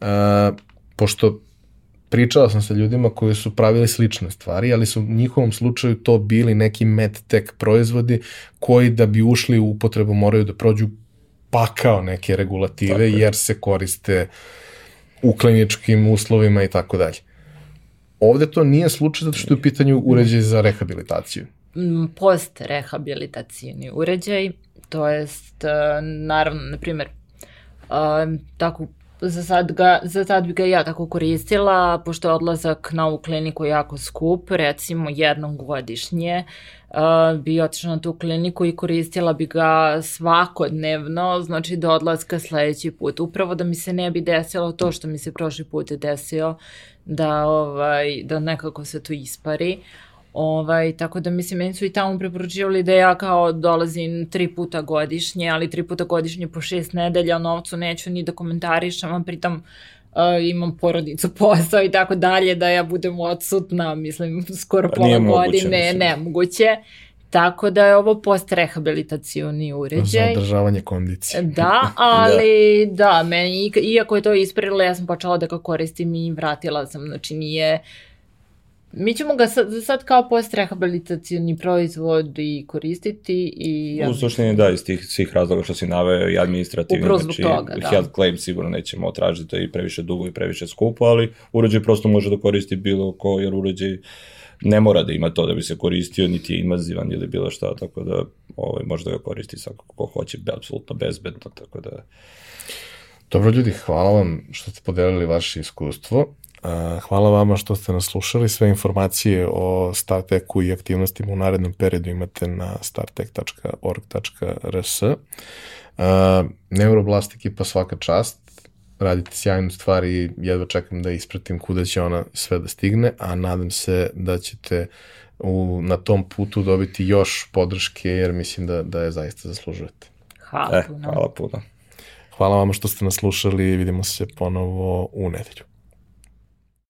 A, pošto pričao sam sa ljudima koji su pravili slične stvari, ali su u njihovom slučaju to bili neki medtech proizvodi koji da bi ušli u upotrebu moraju da prođu pakao neke regulative je. jer se koriste u kliničkim uslovima i tako dalje. Ovde to nije slučaj zato što je u pitanju uređaj za rehabilitaciju. Mm, post-rehabilitacijni uređaj, to jest, e, naravno, na primjer, e, tako, za sad, ga, za sad bi ga ja tako koristila, pošto je odlazak na ovu kliniku jako skup, recimo jednom godišnje, uh, bi otišla na tu kliniku i koristila bi ga svakodnevno, znači do odlaska sledeći put. Upravo da mi se ne bi desilo to što mi se prošli put desio, da, ovaj, da nekako se to ispari. Ovaj, tako da mislim, meni su i tamo preporučivali da ja kao dolazim tri puta godišnje, ali tri puta godišnje po šest nedelja, o novcu neću ni da komentarišem, a pritom uh, imam porodicu, posao i tako dalje, da ja budem odsutna, mislim, skoro Pa pola godine, mislim. nemoguće. Tako da je ovo post-rehabilitacioni Za uređaj. održavanje kondicije. Da, ali da. meni, ik- iako je to isprilo, ja sam počela da ga koristim i vratila sam, znači nije... Mi ćemo ga sad, sad kao post-rehabilitacijni proizvod i koristiti i... U suštini da, iz tih svih razloga što si naveo i administrativni, Upravo zbog znači toga, da. health claim sigurno nećemo tražiti, to je i previše dugo i previše skupo, ali uređaj prosto može da koristi bilo ko, jer uređaj ne mora da ima to da bi se koristio, niti je invazivan ili bilo šta, tako da ovaj, može da ga koristi svako ko hoće, be- apsolutno bezbedno, tako da Dobro ljudi, hvala vam što ste podelili vaše iskustvo. A, Hvala vama što ste nas slušali. Sve informacije o StarTechu i aktivnostima u narednom periodu imate na startech.org.rs. A, Neuroblast ekipa svaka čast. Radite sjajnu stvar i jedva čekam da ispratim kuda će ona sve da stigne, a nadam se da ćete u, na tom putu dobiti još podrške jer mislim da, da je zaista zaslužujete. Hvala eh, puno. hvala puno. Hvala vama što ste nas slušali i vidimo se ponovo u nedelju.